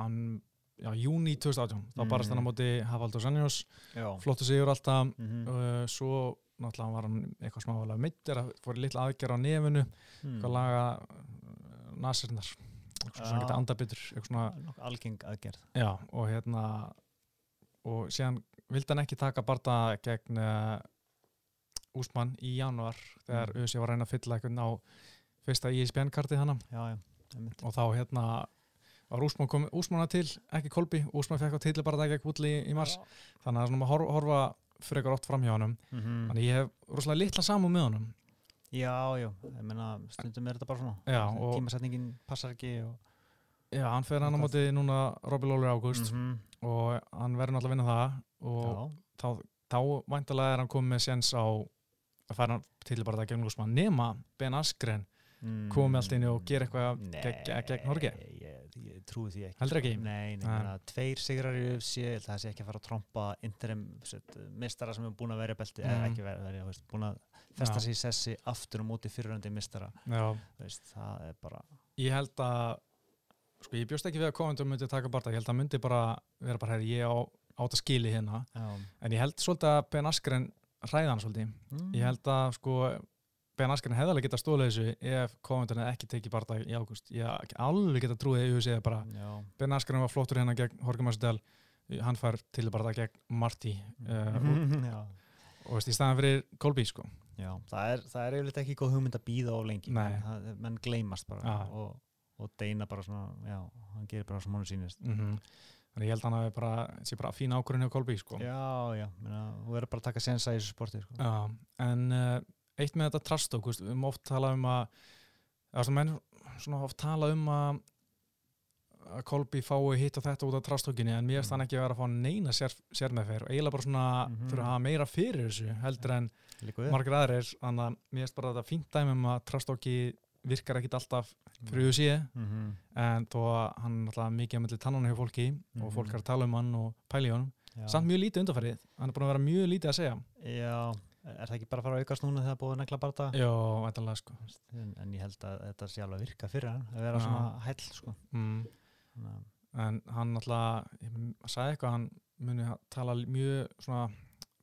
hann, já, júni 2018 þá Mm. barast hann á móti Hafaldur Sanjós já, flottu sigur alltaf. Mm uh, svo náttúrulega var hann eitthvað smálega mittir að fór litla aðgerð á nefinu. Hmm. eitthvað laga nasirnar eitthvað Já. geta andabitur eitthvað algeng aðgerð já, og hérna og síðan vildi hann ekki taka barða gegn uh, Úsmann í januar þegar Mm. USA var að reyna að fylla eitthvað á fyrsta hana já, já, einmitt. og þá hérna var Úsmann komið Úsmanna til, ekki Kolbi Úsmann fekk á tilli bara það gegn Woodley í mars þannig að svona maður horfa, horfa frekar oft fram hjá honum Mhm. þannig ég hef rosalega litla samúð með honum Já, já, ég meina stundum er þetta bara svona. Já, tímasetningin passar ekki og, Já, hann fer hann á móti núna Robbie Lawler ágúst Mhm. og hann verður náttúrulega að vinna það og þá, þá væntalega er hann komið með séns á að fara til bara það gegn Úsmann nema Ben Askren komið allt inn og gera eitthvað gegn, gegn, Norge ég, ég trúi því ekki Heldur ekki? Nei, nei, Nei. meina, tveir sigrar í UFC að það sé ekki að fara að trompa interim mistara sem er búin að vera í belti eða Mhm. ekki vera veist, búin að festa sig í sessi aftur á móti fyriröndi mistara veist, það er bara ég held að sko ég bjóst ekki við að komendum myndi taka barða, ég held að myndi bara vera bara hér, ég á átt að skili hérna já. en ég held svolítið að Ben Askren ræða hann svolítið, Mm. ég held að sko Ben Askren hefði alveg getað stólið þessu ef komendun hefði ekki tekið barða í ágúst. Ég ekki alveg getað trúið í USA bara Já. Ben Askren var flottur hérna gegn Jorge Masvidal. Hann fær til bara gegn Marty uh, já. og veist, í staðan fyrir Colby sko. Já, það er, það er yfirleitt ekki góð hugmynd að býða of lengi. Það, menn gleymast bara Já. og, og Deina bara svona já, hann gerir bara svona sínist mm þannig ég held að hann hafi bara, sé bara fín ákvörðin hjá Colby sko. Já, já, þú verður bara að taka sensa í þessu sporti sko. En uh, eitt með þetta trastók, við höfum oft talað um að eða svona menn svona oft talað um að að Kolby fái hitt og þetta út af trastókinni en mér finnst Mm. hann ekki að vera að fá neina sér, sérmeðferð og eiginlega bara svona Mhm. þurfa að hafa meira fyrir þessu heldur en margir aðrir þannig að mér finnst bara þetta fínt dæmi um að trastóki virkar ekkit alltaf fyrir USA mm -hmm. en þó að hann er alltaf mikið að milli tannana hjá fólki og Mhm. fólk er að tala um hann og pæli honum já. samt mjög lítið undarfærið, hann er búin að vera mjög lítið að segja já, er það ekki bara að fara að aukast núna þegar búið að negla bara það Já, eitthvað sko en, en ég held að þetta sé alveg að virka fyrir hann að vera Já. svona hæll sko. mm. Að- en hann alltaf ég sagði eitthvað, hann muni ha- tala mjög svona,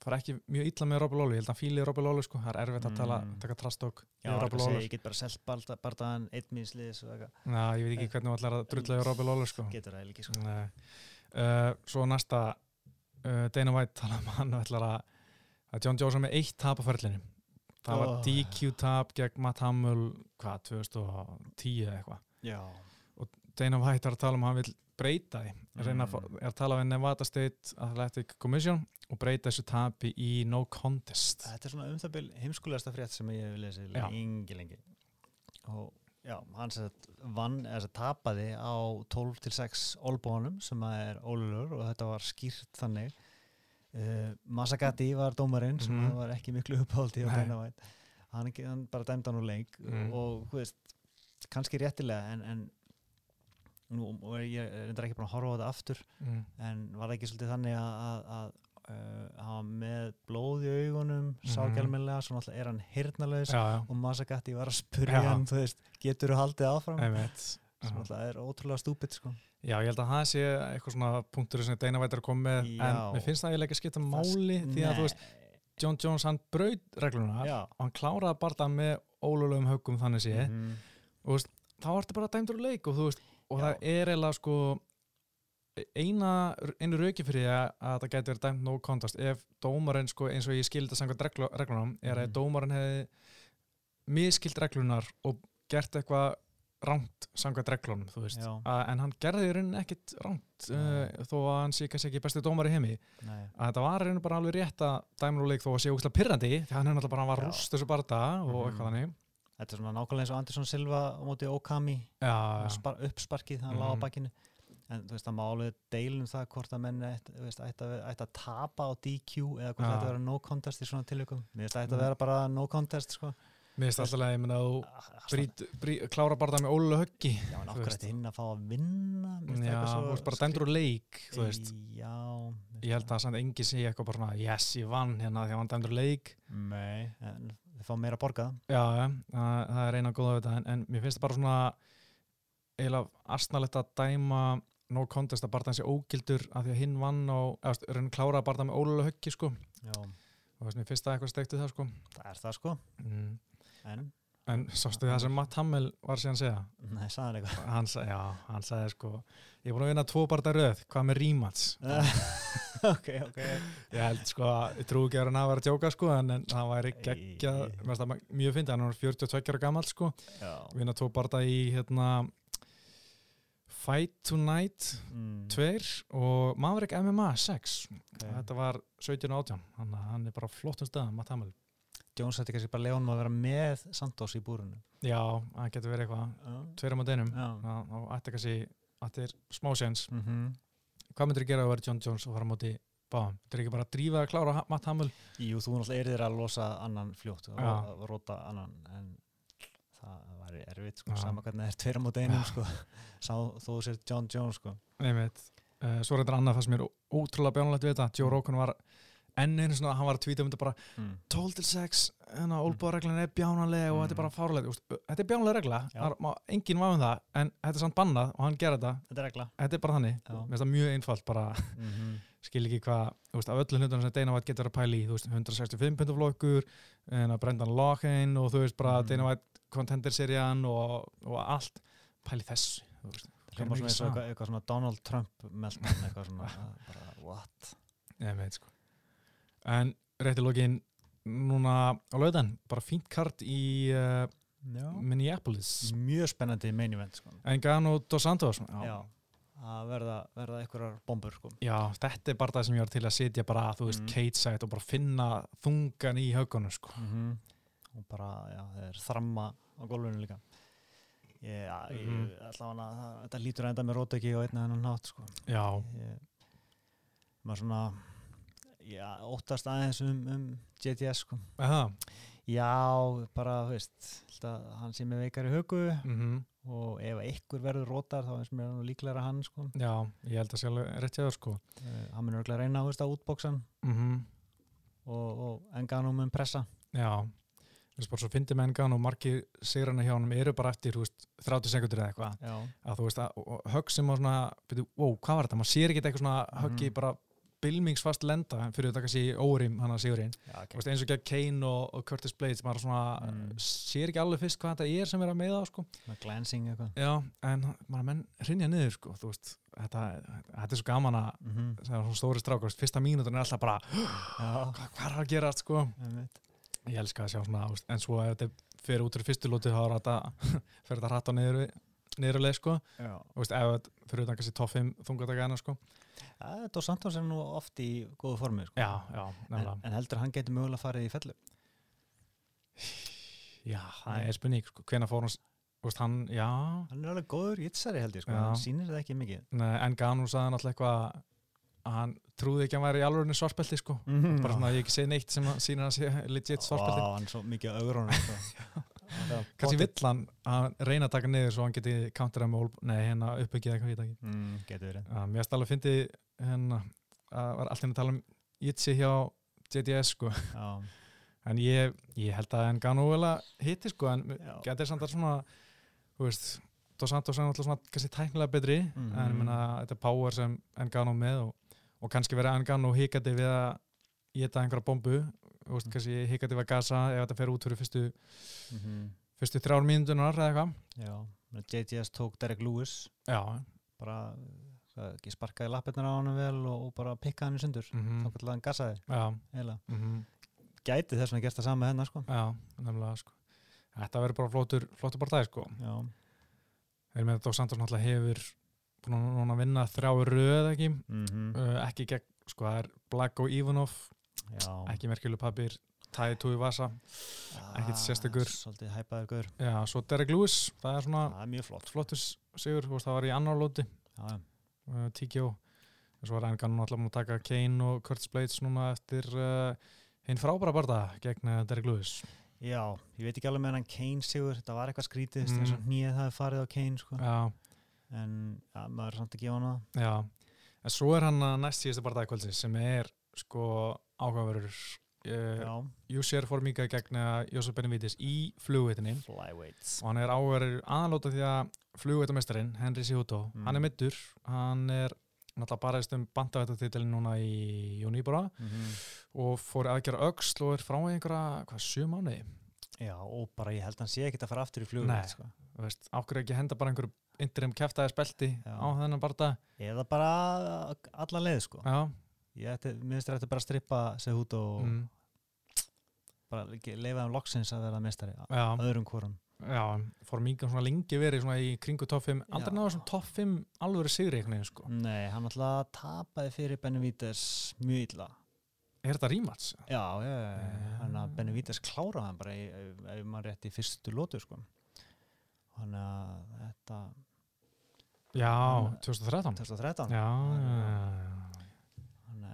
það er ekki mjög illa með Robby Lólu, ég held að hann fíli Robby Lólu sko, það er erfitt að tala, Mm. taka trastók Já, segja, Lólu, ég get bara selt bardaðan einn minnsliðis og eitthvað Ná, ég veit ekki hvernig þú ætlar að drulla yfir Robby Lólu sko. getur það ekki sko. Uh, svo næsta uh, að, John Jones er með eitt tap á ferlinu það var Oh. DQ tap gegn Matt Hamill hvað, 2010 eða eitthvað. Já, Dana White er að tala um að hann vil breyta því. Mm. reyna að, fá- er að tala við Nevada State Athletic Commission og breyta þessu tapi í no contest. Þetta er svona um það bil heimskulegasta frétt sem ég hef lesið lengi lengi. Og já, hann sagt vann, eða sagt tapaði á 12 til 6 olbónum sem er ólulur og þetta var skýrt þannig uh, Masagati var dómarinn sem Mhm. var ekki miklu uppáldi hann, hann bara dæmdi hann úr leik Mm. og þú veist, kannski réttilega en, en nú og ég er ekki búin að horfa á þetta aftur mm. en var það ekki svolítið þannig að, uh, hafa með blóð í augunum Mhm. sákjálmilega, svo náttúrulega er hann já, og Masagatti var að spurja hann, þú veist, getur þú haldið áfram einmitt sem Já. náttúrulega er ótrúlega stúpid sko. Já, ég held að það sé eitthvað svona punktur sem White er að koma með en Já. mér finnst það eiginlega ekki að skipta máli því að þú veist, John Jones hann braut regluna Já. og hann kláraði bara það með ólulegum höggum þannig sé Mhm. og þú veist, þá ertu bara dæmdur úr leik og þú veist, og Já. það er eiginlega sko eina, einu rauki fyrir því að, að það gæti verið dæmt no contest ef dómarinn sko eins og ég skildi að reglu, reglunum er að Mhm. dómarinn hefði miskild reglunar og gert eitthvað rámt samkvæmt reglunum, þú veist að, en hann gerði í rauninni ekkit rámt uh, Nei. þó að hann sé kannski ekki besti dómar í heimi Nei. að þetta var í rauninni bara alveg rétt að dæmur úr leik þó að sé úkslega pyrrandi því hann er náttúrulega bara hann var rúst þessu barða og Mhm. eitthvað þannig Þetta er svona nákvæmlega eins og Andersson Silva móti Okami spar, uppsparkið, hann lág á Mhm. bakkinu en þú veist, það má alveg deilum það hvort að menn ætti að, að tapa á DQ eða hvort að vera no contest í svona tilökum það ætti að Mhm. vera bara no contest sko. Mér finnst alltaf að ég menna að klára bara það með ólulega höggi Já, en okkur ætti hinn að fá að vinna? Það Já, þú veist bara dæmdur úr leik þú veist, Já ég held að samt engi sé eitthvað bara yes, ég vann hérna því að hann dæmdur úr leik. Nei, en þið fá meira að borga. Já, já, það, það er eina góða við þetta en, en mér finnst það bara svona eiginlega astnalegt að dæma no contest að bara þessi ógildur af því að hinn vann og eða, þú veist, raun klára bara það með ólulega höggi sko. Já, og mér finnst það eitthvað steikt við það sko. Það er það sko. Mm. En, En sástu það sem Matt Hamill var síðan að segja? Nei, sagði hann eitthvað? Hann, sa- já, hann sagði sko Ég er búin að vinna tvo barða röð, hvað með rímats? Ok, ok. Ég held sko, ég trú ekki að hann að vera að djóka sko En, en það væri geggja, það mjög fyndið Hann er 42 ára gammal sko. Já. Vinna tvo barða í hérna Fight Tonight mm. 2 og Maverick MMA 6 ok. Þetta var 17 og 18 Þannig að hann er bara flottum stöðum, Matt Hamill Jones hætti kannski bara Leon að vera með Santos í búrunu Já, það getur verið eitthvað Já, Tveira á einum já. og ætti kannski Þetta er smá séns Mm -hmm. Hvað myndir þú gera að vera John Jones og fara á móti báðum? Þetta er ekki bara að drífa að klára Matt Hamill Jú, þú náttúrulega erðir að losa annan fljótt og Já. ro- róta annan en það væri erfitt sko, Já. sama hvernig það er tveira móti einum sko. Sá þú sér John Jones sko. Einmitt. Uh, svo er þetta annað það sem er ótrúlega bjánulegt við þetta Joe Rogan var enn einu svona hann var að tvíta um þetta bara mm. 12 til 6 en að ólbúðarreglun er bjánulega og Mm. þetta er bara fárlega þetta er bjánulega regla, það má enginn vafa um það en þetta er samt bannað og hann gera þetta. Þetta er regla. Þetta er bara þannig, mér finnst það mjög einfalt bara. Mm -hmm. skil ekki hvað, af öllu hlutunum sem White getur að veist, 165 pundaflokkur Brendan Loughlin og þú veist bara. Dana White contender-serían og, og allt. Pæli þessu og eitthvað, svona Donald Trump meldan eitthvað svona bara, what? Ég veit sko En rétti lókin núna á laudan, bara fínt kart í uh. Minneapolis Mjög spennandi main event sko. Engano dos Santos Já. já. að verða, verða einhverjar bombur sko. já, þetta er bara það sem ég var til að sitja bara, þú veist, Mm. Kate sætt og bara finna þungan í högunum sko. -hmm. og bara, já, það er þramma á gólfinu líka ég, ég, Mhm. allavega það, þetta lítur enda með rót ekki og einn að hennan nátt sko. Já, ég, maður svona já, óttast aðeins um, um GTS sko. já, bara, veist að hann sé með veikari högu mm og ef einhver verður rótar þá finnst mér líklega hann sko. Já, ég held að sjálf rétt hjá þér sko. Uh, hann munur örugglega reyna veist, að útboksan mm og, og Engano mun pressa. Já, bara svo fyndi með Engano og margir sigrana hjá honum eru bara eftir, veist, 30 sekundur eða eitthvað. Að þú veist að högg sem á svona, byrju, wow, hvað var þetta, maður sér ekki eitthvað svona höggi Mhm. bara bilmingsfast lenda fyrir þetta kannski órim hann að sigurinn Þú veist, eins og gegn Kane og, og Curtis Blades maður svona Mm. sér ekki alveg fyrst hvað þetta er sem er að meða sko. með glancing eitthvað já, en maður menn rinja niður sko, veist, þetta, þetta er svo gaman að mm -hmm. það er svona stóri veist, fyrsta mínútur er alltaf bara, hvað, hvað er að gera sko? ég elska að sjá svona, en svo ef þetta fyrir út úr fyrstu lóti þá er þetta fyrir þetta hratt á niður, niðurleið sko, þú veist, þetta fyrir utan kannski top 5 þungataka sko. Ja, Dos Santos er nú oft í góðu formi sko. já, já, en, en heldur hann getur mögulega farið í fellu já, það er spurning, sko, hvena fór hann þú veist, hann, já, hann er alveg góður jitsari held ég sko. Já. hann sýnir það ekki mikið Nei, en Ganu sagði náttúrulega eitthvað að hann trúði ekki að hann væri í alveg svartbelti sko. mm bara svona að ég ekki segi neitt sem að sýnir að sé legit svartbelti Vá, hann er svo mikið á augrunum sko. kannski vill hann að reyna að taka niður svo hann geti counterað með ól nei, hérna uppbyggið eitthvað, ég veit ekki. Mm, getur verið. Uh, mér að fyndi hérna að var alltaf að tala um Jitsi hjá JDS sko. Já, en ég, ég held að en Ganu vel að hitti sko en getur samt að svona þú veist Dos Santos er náttúrulega svona kannski tæknilega betri Mhm. en ég meina þetta er power sem Engano með og, og kannski verið Engano hikandi við að geta einhverja bombu veist, kannski hikandi við að gasa ef þetta fer út fyrir fyrstu, mm fyrstu þrjár mínútunar eða eitthvað. Já JTS tók Derek Lewis. Já, bara hvað, ekki sparkaði lappirnar á hann vel og, og bara pikkaði hann í sundur. Mm þá kallar hann gasaði mm gæti þess vegna gert það sama með hennar sko. já, nefnilega sko. Þetta verður bara flottur, flottur það sko. Já, þeir með þetta og Santos náttúrulega hefur búin að vinna þrjá röð ekki? Mm uh, ekki gegn, sko það er Black og Ivanov já. ekki merkjuleg papir Tæði Túi Vasa ekkert sérstakur. svolítið hæpaður gaur já, svo Derek Lewis, það er svona það er mjög flott flottur sigur, það var í annar lóti uh, TKO svo var Engan náttúrulega búin að taka Kane og Curtis Blades núna eftir uh, hinn frábæra barða gegn uh, Derek Lewis Já, ég veit ekki alveg með hann Kane sigur, þetta var eitthvað skrítið, Mm. eins og hnýið það farið á Kane sko. en ja, maður er samt að gefa hann það. já en svo er hann að næst síðasta barða kvöldsins sem er sko áhugaverður uh, Já, Júsér fór mikið gegn Jósef Benavides í flugveitinni flyweights. og hann er áhugaverður aðalóta því að flugveitamestarinn Henry Sihuto, Mm. hann er middur hann er náttúrulega bara um bandavættatitilin núna í Jóníbora Mm -hmm. og fór aðgerra öxl og er frá einhverja, hvað, sjö mánuði Já, og bara ég held að hann sé ekkert að fara aftur í flugum Nei. sko. Þú veist, ákveður ekki að henda bara einhverju interim kæftæði spelti Já. á þennan barða eða bara alla leið sko. Já, minnst þér ætti bara að strippa sig út og mm, bara leifa þeim loksins að vera mestari já, öðrum hvorum. Já fór svona lengi verið svona í kringu 5 aldrei Já. náður svona topp 5 alvöru sigri veginn sko. Nei, hann alltaf tapaði fyrir Benavides mjög illa. Er þetta rímats? Já, já, já, Já. hann að Benavides kláraði hann bara í, ef, maður rétt í fyrstu lótu sko. hann að þetta Já, Hann- 2013 2013 Já, já, hann,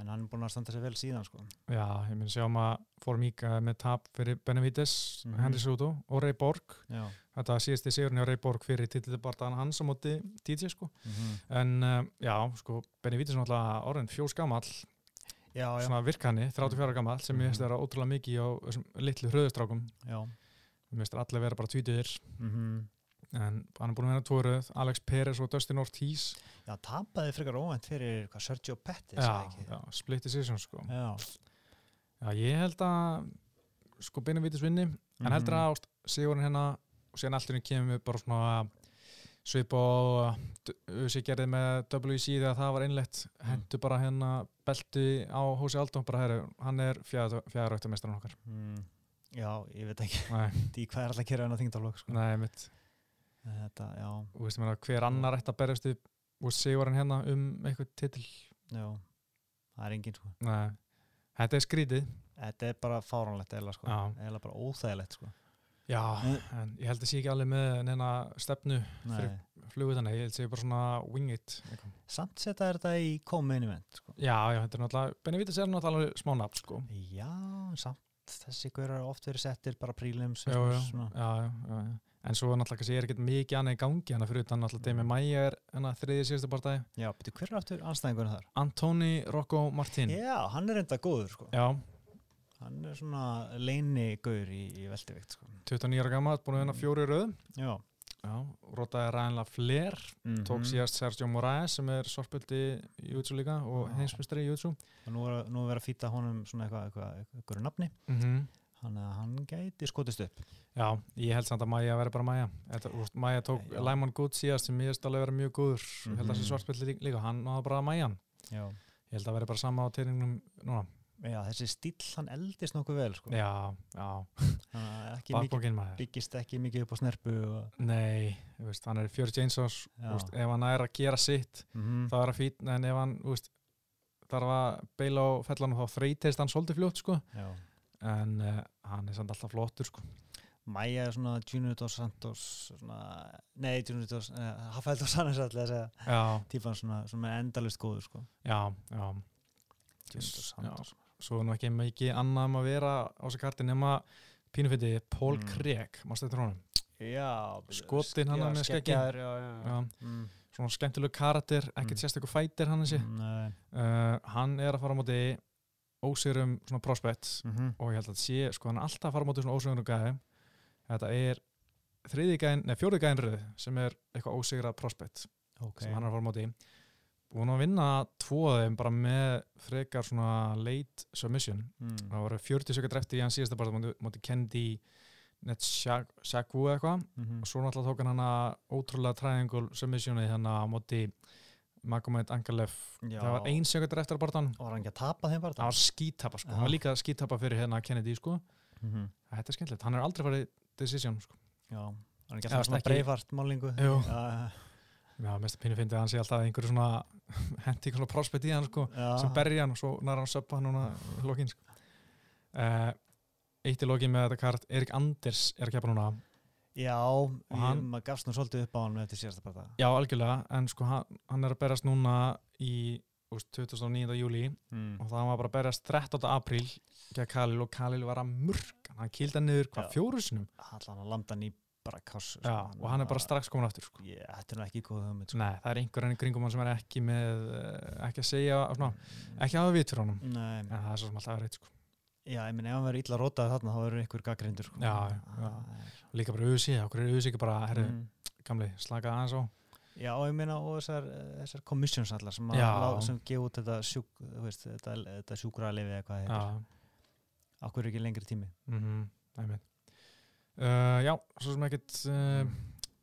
en hann er búin að standa sér vel síðan sko. já, ég minn sjá maður fór mikið með tap fyrir Benavides, Mhm. Henry Sudo og Ray Borg. Já, Þetta var síðasti sigurinn hjá Ray Borg fyrir titlibardaðan hans á móti DJ sko. Mm En uh, já, sko, Benavides er náttúrulega orðin fjós gamall já, já, svona virkanni, 34 ára gamall sem ég Mhm. finnst vera ótrúlega mikið á litlu hröðustrákum. Mér finnst allir vera bara tvítuðir Mm en hann er búin að vera tvoröð Alex Perez og Dustin Ortiz Já, tapaði frekar óvænt fyrir hvað, Sergio Pettis já, já, split decision sko Já. Já, ég held að sko Benavides vinni, en heldur Mhm. að sigurinn hérna og síðan alltaf kemur við bara svona svip og sem gerði með WC þegar það var innlegt Mm. hendur bara hérna belti á Hósi Aldó bara herru, hann er fjæðaröktamestran okkar Mm. Já, ég veit ekki Því hvað er alltaf að gera hann að þingdalok sko. nei, mitt Þetta, já, og veist mér að hver annar ætti að berjast upp og sigurinn hérna um eitthvað titil já Það er engin sko Nei, þetta er skrítið Þetta er bara fáránlegt eða sko. Eða bara óþægilegt sko Já, Mm. en ég held að sé ekki alveg með neina stefnu Nei. flugu þannig, ég held að sé bara svona wing it. Samt setja þetta í come-in event sko. Já, já, þetta er náttúrulega, Benavides er náttúrulega alveg smá nafn, sko. Já, samt þessi hver er oft verið settir bara prílims Já, já, já, já, já. En svo er náttúrulega, kannski er ekkert mikið annað í gangi hana fyrir utan náttúrulega Demi Maia er hana þriðið síðustu partæði. Já, betur hver er aftur anstæðingur þar? Antoni Rocco Martin. Já, hann er enda góður sko. Já, Hann er svona leini gaur í, í veldivikt sko. 29 ára gammal, búin að vinna fjóri röð. Já. Já, rotaði ræðinlega fler. Mm Tók síðast Sergio Moraes sem er svartböldi í Jutsu líka og Já. heimsmestari í Jutsu. Og nú er, nú er verið að fýta honum svona eitthvað, eitthvað, eitthvað nafni. Mm Þannig að hann gæti skotist upp. Já, ég held samt að Maja veri bara Maja Þetta, úst, Maja tók Já. Lyman Good síðast sem ég held alveg vera mjög góður ég held að Mhm. þessi svartbelli líka, hann náða bara Majan Já. ég held að veri bara sama á teiningnum núna Já, þessi stíl hann eldist nokkuð vel sko. Já, já, Þannig að ekki mikið, bakbókin maður byggist ekki mikið upp á snerpu og, Nei, veist, hann er fjör Jainsons Já. úst, ef hann er að gera sitt mm þá er það fín, en ef hann úst, þarf að beila á fellanum þá þreytist hann svolítið fljótt sko. Já. En uh, hann er samt alltaf flottur sko. Maja er svona Junior dos Santos svona, nei, Junior dos uh, Rafael dos Santos að Já, típan svona, svona endalist góður sko. já, já Junior dos Santos svo er nú ekki mikið annað um að vera á þessu karti nema pínufindi Paul Mm. Craig, mástu þetta Já, Skotin hann já, með já, já, já. Já. Mm. svona skemmtilegu karakter, ekkert Mm. sérstaklega fætir hann þessi Nei. uh, hann er að fara á móti ósýrum svona prospect Mhm. og ég held að þetta sé, sko hann alltaf að fara móti svona ósýrum gæði þetta er þriði gæðin, neða fjóri gæðin röð sem er eitthvað ósýrað prospect Ok. sem hann er að fara móti búin að vinna tvo af þeim bara með frekar svona late submission Mm. það voru 40 sekund eftir í hann síðasta bara móti Kendi Netshaku eitthvað Mhm. og svo náttúrulega tók hann hana ótrúlega triangle submissioni hérna á móti Magomed Angalef Já. það var ein sekund eftir að barðan Og var hann ekki að tapa þeim bara? það var skítapa sko, Já. hann var líka skítapa fyrir hérna Kennedy sko, Mhm. þetta er skemmtilegt hann er aldrei farið decision sko Já. Hann ekki Eða alltaf svona ekki- breifart málingu? Já, já, mest að pínu fyndi að hann sé alltaf einhverju svona hendi einhverju prospect í hann sko sem berja hann og svo næra hann söppa hann núna í lokin sko. uh, eitt í lokin með þetta kart Erik Anders er að keppa núna Já, ég, hann- maður gafst nú svolítið upp á hann eftir síðasta bara já, algjörlega, en sko hann, hann er að berast núna í úst, 29. júli mm. og það var bara að berast 13. apríl gegn Kalil og Kalil var að murka hann kýldi hann niður hvað Já. fjóru sinum Allan að landa hann í bara kassu já, og hann er bara strax komin aftur sko. Ég, þetta er nú ekki góð hugmynd sko. Nei, það er einhver enn í kringum hann sem er ekki með eh, ekki að segja, svona, ekki að hafa vit fyrir honum Nei, en það er svo sem alltaf er reitt sko. Já, ég minn ef hann verður illa rótað þarna þá verður ykkur gaggrindur sko. Já, já. Það líka bara auðvisi, okkur er auðvisi ekki bara er- herri, Mm. gamli, slaka aðeins á? Já, og ég meina og þessar, eh, þessar commissions allar sem, sem gefa út þetta, sjúk, veist, þetta, þetta sjúkra lifi eða hvað það heitir. Já, Akkur er ekki lengri tími? Mhm, það er mitt Uh, já, svo sem ekkert uh,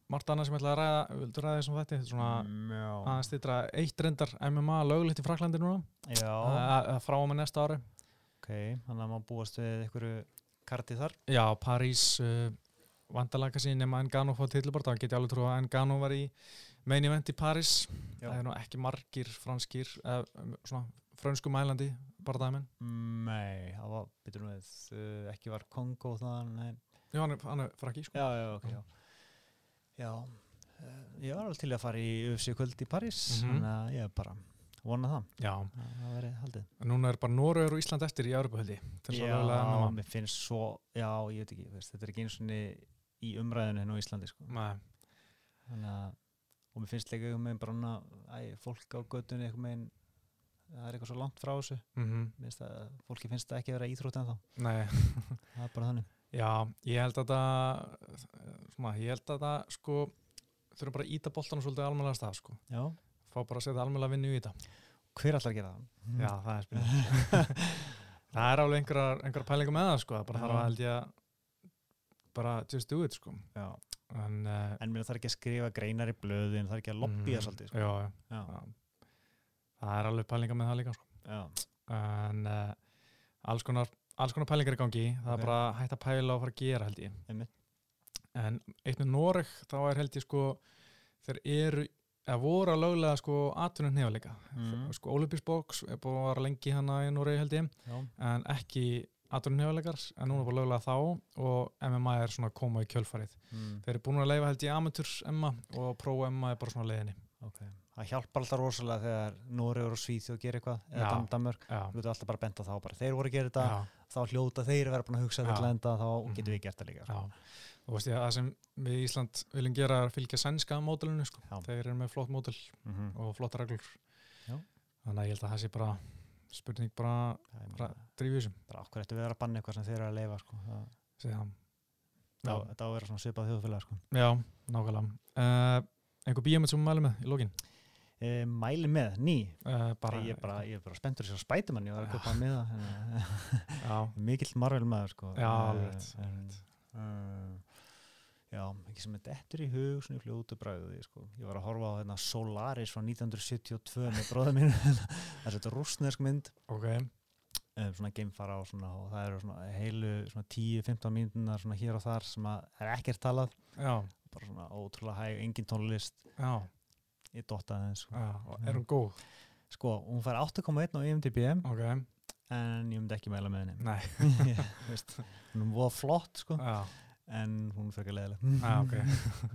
margt annað sem ég ætla að ræða vildu ræða þessum þetta, svona Mm, aðeins stýttra eitt reyndar MMA löglegt í Fraklandi núna. Já. Uh, frá og með næsta ári ok, þannig að maður búast við einhverju karti þar. Já, París uh, vandalega kannski nema Engano fóð tillibort þá get ég alveg trú að Engano var í main event í París. Já. það er nú ekki margir franskir uh, svona frönsku mælandi barðamenn Nei, það var, byrjum við, uh, ekki var Kongo það, nei. Já, hann er, hann er frakki sko. Já, já, ok, já. Já, uh, ég var alveg til að fara í UFC kvöld í París Mhm. þannig að ég er bara vona það. Já, að það verið haldið. Núna er bara Norður og Ísland eftir í að lögulega Já, mér finnst svo, já, ég veit ekki veist, þetta er ekki eins og í umræðinu hérna á Íslandi sko. Þannig að og mér finnst líka einhvern veginn bara æ, fólk á göttunni einhvern veginn það er eitthvað svo langt frá þessu. Mm Mér finnst að, fólki finnst það ekki að vera íþrótt en þá nei. Það er bara þannig. Já, ég held að það svona, ég held að það sko þurfum bara að íta boltanum svolítið almennilega stað sko. Já, fá bara að setja almennilega vinnu í þetta. Hver að gera það? Já, það er spilin Það er alveg einhverjar, einhverjar pælingar með það sko. Það bara þarf að held ég að bara just do it sko. Já. en, uh, En mér þarf ekki að skrifa greinar í blöðin er ekki að lobbya svolítið sko. já, já, Já, það er alveg pælingar með það líka sko. En uh, alls konar alls konar pælingar í gangi, það er bara hægt að pæla og fara að gera held ég. Einmitt. en eitt með Noreg þá er held ég sko þeir eru eða voru að löglega sko atvinnum nefnilega Mhm. sko Olympics box er búin að vara lengi hana í Noregi held ég. Já, en ekki atvinnum nefnilegar en núna er búin að löglega þá og MMA er svona að koma í kjölfarið. Mm, þeir eru búin að leifa held ég amateur MMA og pro MMA er bara svona leiðinni. Ok Það hjálpar alltaf rosalega þegar Noregur og Svíþjóð gerir eitthvað eða Danmörk, já, þú getur alltaf bara bent á þá bara þeir voru að gera þetta, þá hljóta þeir vera búin að hugsa þetta Já. til enda, þá Mhm. getum við gert það líka sko. og veist ég að það sem við í Ísland viljum gera er að fylgja sænska módelinu sko. Þeir eru með flott módel Mhm. og flotta reglur Já. þannig að ég held að það sé bara spurning bara bara þessum bara okkur ættu við að banna eitthvað sem þeir eru að leifa sko. það, á að vera svona e, Mæli með, ný. Uh, bara, ég, er bara, ég er bara spenntur sér spætumann ég var að köpa með það mikill marvel maður sko. Já, Eh, alveg, uh, já, ekki sem er dettur í hug svona í fljótu bræði sko. ég var að horfa á hérna, Solaris frá 1972 með bróðum mín það er þetta rústnesk mynd. Ok. Um, svona geimfara og, svona, og það eru svona heilu svona 10-15 mínútunar svona hér og þar sem að er ekkert talað. Já, bara svona ótrúlega hæg, engin tónlist. Já, ég dottaði sko. og er hún góð? Sko, hún fær 8,1 á IMDb ok, en ég myndi ekki mæla með henni. Veist, hún voða flott sko, já, en hún er frekar leðileg já, ok.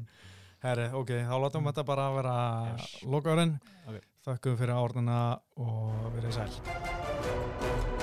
Herri, ok, þá látum við þetta bara vera Yes. lokaðurinn Ok. þakkuðu fyrir árnina og verið sæl